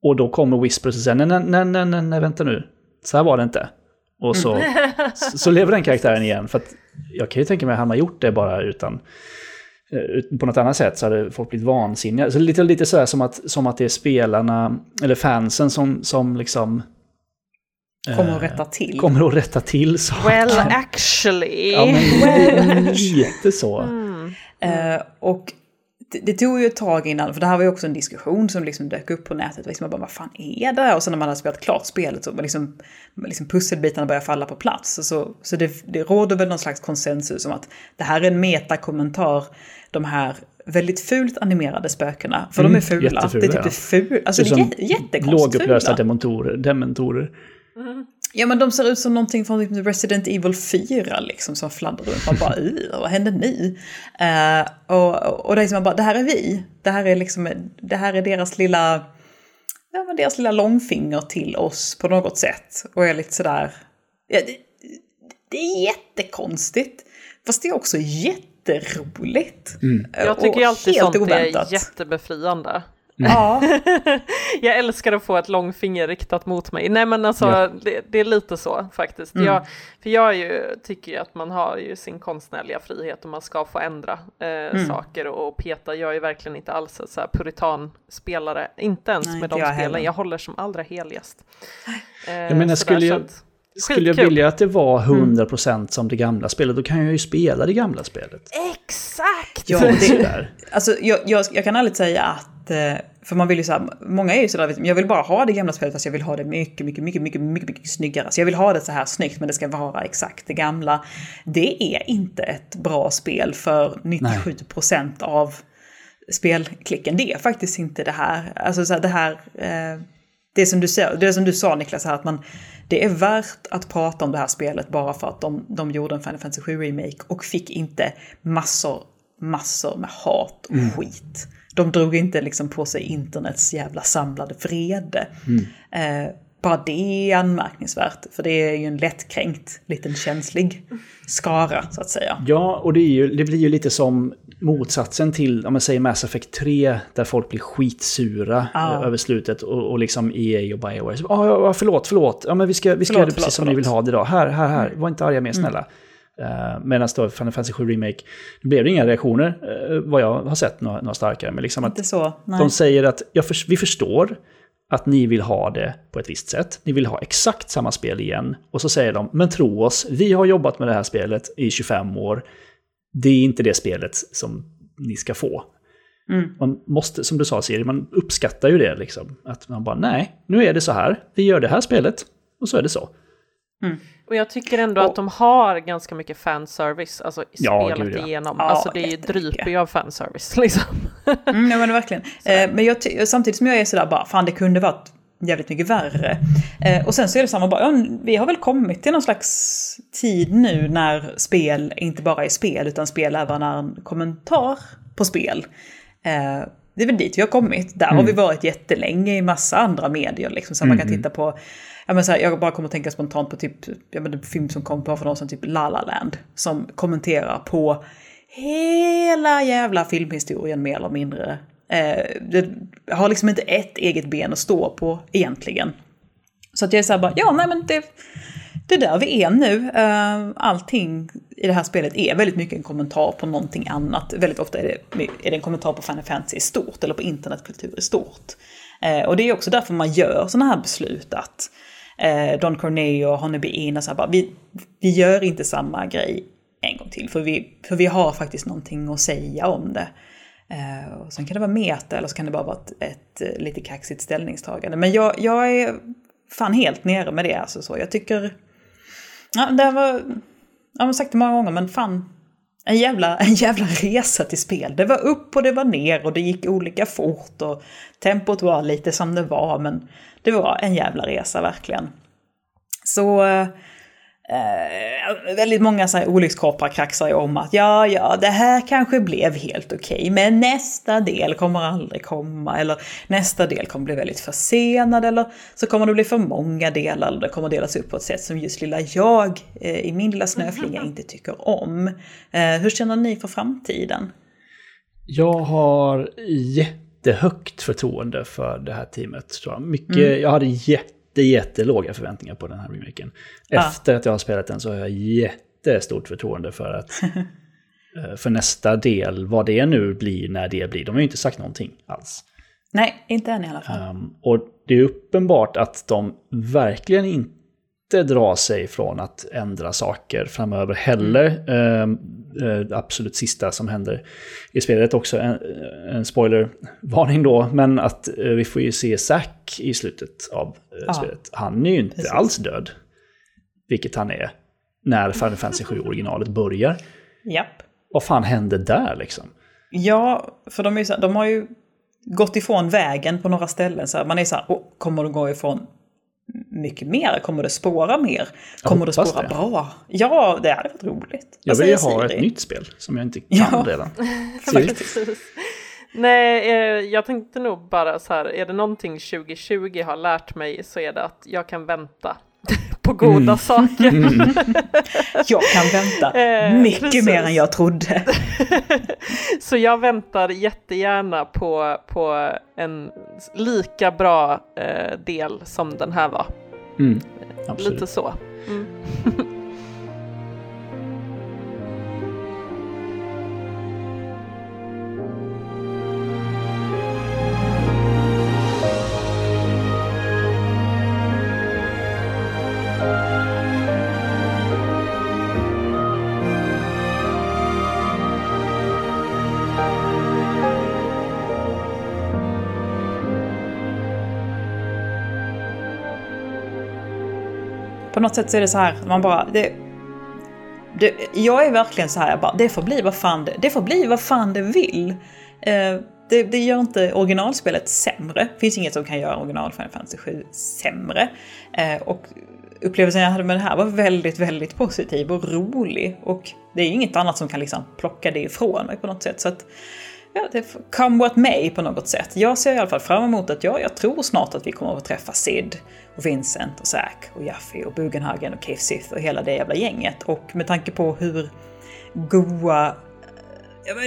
och då kommer Whispers och säger nej, nej, nej, nej, nej, vänta nu, så här var det inte. Och så, mm. så, så, lever den karaktären igen. För att jag kan ju tänka mig, hade man gjort det bara utan Eh, på något annat sätt så hade folk blivit vansinniga. Så lite, lite sådär som att, som att det är spelarna, eller fansen som, som liksom... Kommer att rätta till. Kommer att rätta till saker. Well [laughs] actually. Ja, men [laughs] lite så. Mm. Uh, och det, det, tog ju ett tag innan, för det här var ju också en diskussion som liksom dök upp på nätet. Liksom man bara, vad fan är det? Och sen när man hade spelat klart spelet så liksom, liksom pusselbitarna börjar falla på plats. Så, så det, det råder väl någon slags konsensus om att det här är en metakommentar de här väldigt fult animerade spökena. För mm, de är fula. Det är typ ja. ful, alltså det är, det är jättekonstigt Lågupplösta dementorer. dementorer. Mm. Ja men de ser ut som någonting från typ Resident Evil 4 liksom som fladdrar runt. Man bara vad händer nu? Uh, och, och det är som bara, det här är vi. Det här är liksom, det här är deras lilla, ja men deras lilla långfinger till oss på något sätt. Och jag är lite sådär, ja, det, det är jättekonstigt. Fast det är också jätteroligt. Mm. Jag tycker alltid sånt oväntat. är jättebefriande. Ja. [laughs] jag älskar att få ett långfinger riktat mot mig. Nej men alltså ja. det, det, är lite så faktiskt. Mm. Jag, för jag ju, tycker ju att man har ju sin konstnärliga frihet och man ska få ändra eh, mm. saker och peta. Jag är verkligen inte alls så här puritanspelare, inte ens Nej, med de spelen heller. jag håller som allra heligast. Eh, jag menar, skulle jag, skulle jag vilja att det var 100% mm. som det gamla spelet, då kan jag ju spela det gamla spelet. Exakt! Ja, det, alltså, jag, jag, jag kan ärligt säga att eh, för man vill ju så här, många är ju sådär, jag vill bara ha det gamla spelet fast jag vill ha det mycket, mycket, mycket, mycket, mycket, mycket snyggare. Så jag vill ha det så här snyggt men det ska vara exakt det gamla. Det är inte ett bra spel för 97% av spelklicken. Det är faktiskt inte det här. Alltså så här, det här, eh, det som du det som du sa Niklas, här, att man, det är värt att prata om det här spelet bara för att de, de gjorde en Final Fantasy 7 Remake och fick inte massor, massor med hat och mm. skit de drog inte liksom på sig internets jävla samlade vrede. Mm. Eh, bara det är anmärkningsvärt, för det är ju en lättkränkt, liten känslig skara så att säga. Ja, och det, ju, det blir ju lite som motsatsen till, om man säger Mass Effect 3, där folk blir skitsura ah. över slutet och, och liksom EA och Bioware. Så, ah, ja, förlåt, förlåt, ja, men vi ska, vi ska förlåt, göra det precis förlåt, som förlåt. ni vill ha det idag. Här, här, här, mm. var inte arga mer, snälla. Mm. Uh, Medan då Final Fantasy 7 Remake, det blev inga reaktioner uh, vad jag har sett, några, några starkare. Men liksom att så, de säger att för, vi förstår att ni vill ha det på ett visst sätt. Ni vill ha exakt samma spel igen. Och så säger de, men tro oss, vi har jobbat med det här spelet i 25 år. Det är inte det spelet som ni ska få. Mm. Man måste, som du sa Siri, man uppskattar ju det liksom. Att man bara, nej, nu är det så här. Vi gör det här spelet och så är det så. Mm. Och jag tycker ändå och, att de har ganska mycket fanservice, alltså ja, spelet gud, ja. igenom. Ja, alltså det dryper ju av fanservice [laughs] liksom. mm, ja men verkligen. Eh, men jag samtidigt som jag är sådär bara, fan det kunde varit jävligt mycket värre. Eh, och sen så är det samma bara, ja, vi har väl kommit till någon slags tid nu när spel inte bara är spel, utan spel även är en kommentar på spel. Eh, det är väl dit vi har kommit. Där mm. har vi varit jättelänge i massa andra medier. Liksom, så mm. man kan mm. titta på ja, men så här, jag bara kommer att tänka spontant på typ, ja, men en film som kom på för någon sedan, typ La La Land, som kommenterar på hela jävla filmhistorien mer eller mindre. Eh, det har liksom inte ett eget ben att stå på egentligen. Så att jag är såhär bara, ja nej men det, det är där vi är nu. Eh, allting i det här spelet är väldigt mycket en kommentar på någonting annat. Väldigt ofta är det, är det en kommentar på Final Fantasy i stort, eller på internetkultur i stort. Eh, och det är också därför man gör sådana här beslut att eh, Don Corneo och Honeybee In och så här, bara, vi, vi gör inte samma grej en gång till. För vi, för vi har faktiskt någonting att säga om det. Eh, och sen kan det vara meta eller så kan det bara vara ett, ett, eh, lite kaxigt ställningstagande. Men jag, jag är fan helt nere med det. Alltså, så. Jag tycker... Ja, det var... Jag har sagt det många gånger men fan. En jävla, [laughs] en jävla resa till spel. Det var upp och det var ner och det gick olika fort och tempot var lite som det var men det var en jävla resa verkligen. Så eh, eh, väldigt många så här olyckskorpar kraxar ju om att ja, ja, det här kanske blev helt okej, okay, men nästa del kommer aldrig komma, eller nästa del kommer bli väldigt försenad, eller så kommer det bli för många delar, eller det kommer delas upp på ett sätt som just lilla jag eh, i min lilla snöflinga inte tycker om. Eh, hur känner ni för framtiden? Jag har jätte jättehögt förtroende för det här teamet. Tror jag. Mycket, mm. jag hade jätte, jättelåga förväntningar på den här remaken. Efter ah. att jag har spelat den så har jag jättestort förtroende för att [laughs] eh, för nästa del, vad det nu blir när det blir. De har ju inte sagt någonting alls. Nej, inte än i alla fall. Um, och det är uppenbart att de verkligen inte inte dra sig från att ändra saker framöver heller. Mm. Uh, det absolut sista som händer i spelet också en, en spoilervarning då, men att uh, vi får ju se Zack i slutet av ja, spelet. Han är ju inte precis. alls död, vilket han är när Final Fantasy 7 originalet börjar. Japp. Vad fan hände där liksom? Ja, för de, är så, de har ju gått ifrån vägen på några ställen. Så här, man är så här, oh, kommer de gå ifrån mycket mer? Kommer det spåra mer? Kommer det spåra det. bra? Ja, det hade varit roligt. Jag vill ju ha ett nytt spel som jag inte kan ja. redan. [laughs] Nej, eh, jag tänkte nog bara så här, är det någonting 2020 har lärt mig så är det att jag kan vänta [laughs] på goda mm. saker. Mm. [laughs] jag kan vänta eh, mycket precis. mer än jag trodde. [laughs] så jag väntar jättegärna på, på en lika bra eh, del som den här var. Mm, Lite så. På något sätt så är det så här, man bara... Det, det, jag är verkligen så här, bara, det får bli vad fan det, det får bli vad fan det vill. Eh, det, det, gör inte originalspelet sämre. Det finns inget som kan göra original Final Fantasy 7 sämre. Eh, och upplevelsen jag hade med det här var väldigt, väldigt positiv och rolig. Och det är inget annat som kan liksom plocka det ifrån mig på något sätt. Så att, ja, det come what may på något sätt. Jag ser i alla fall fram emot att jag, jag tror snart att vi kommer att träffa Sid och Vincent och Zack och Jaffe och Bugenhagen och Cave Sith och hela det jävla gänget. Och med tanke på hur goa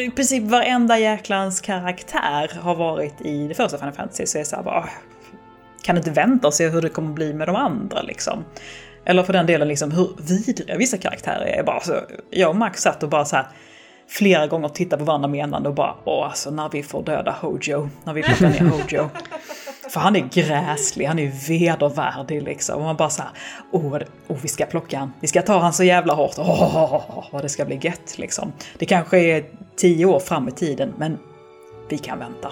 i princip varenda jäklans karaktär har varit i det första Final Fantasy så är det såhär bara kan inte vänta och se hur det kommer bli med de andra liksom. Eller för den delen liksom hur vidriga vissa karaktärer är. Bara så, jag och Max satt och bara så här, flera gånger tittade på varandra menande och bara åh alltså när vi får döda Hojo, när vi plockar ner Hojo. [laughs] För han är gräslig, han är vedervärdig liksom. Och man bara såhär, åh, oh, vi ska plocka han. Vi ska ta han så jävla hårt. Åh, oh, det ska bli gött liksom. Det kanske är tio år fram i tiden, men vi kan vänta.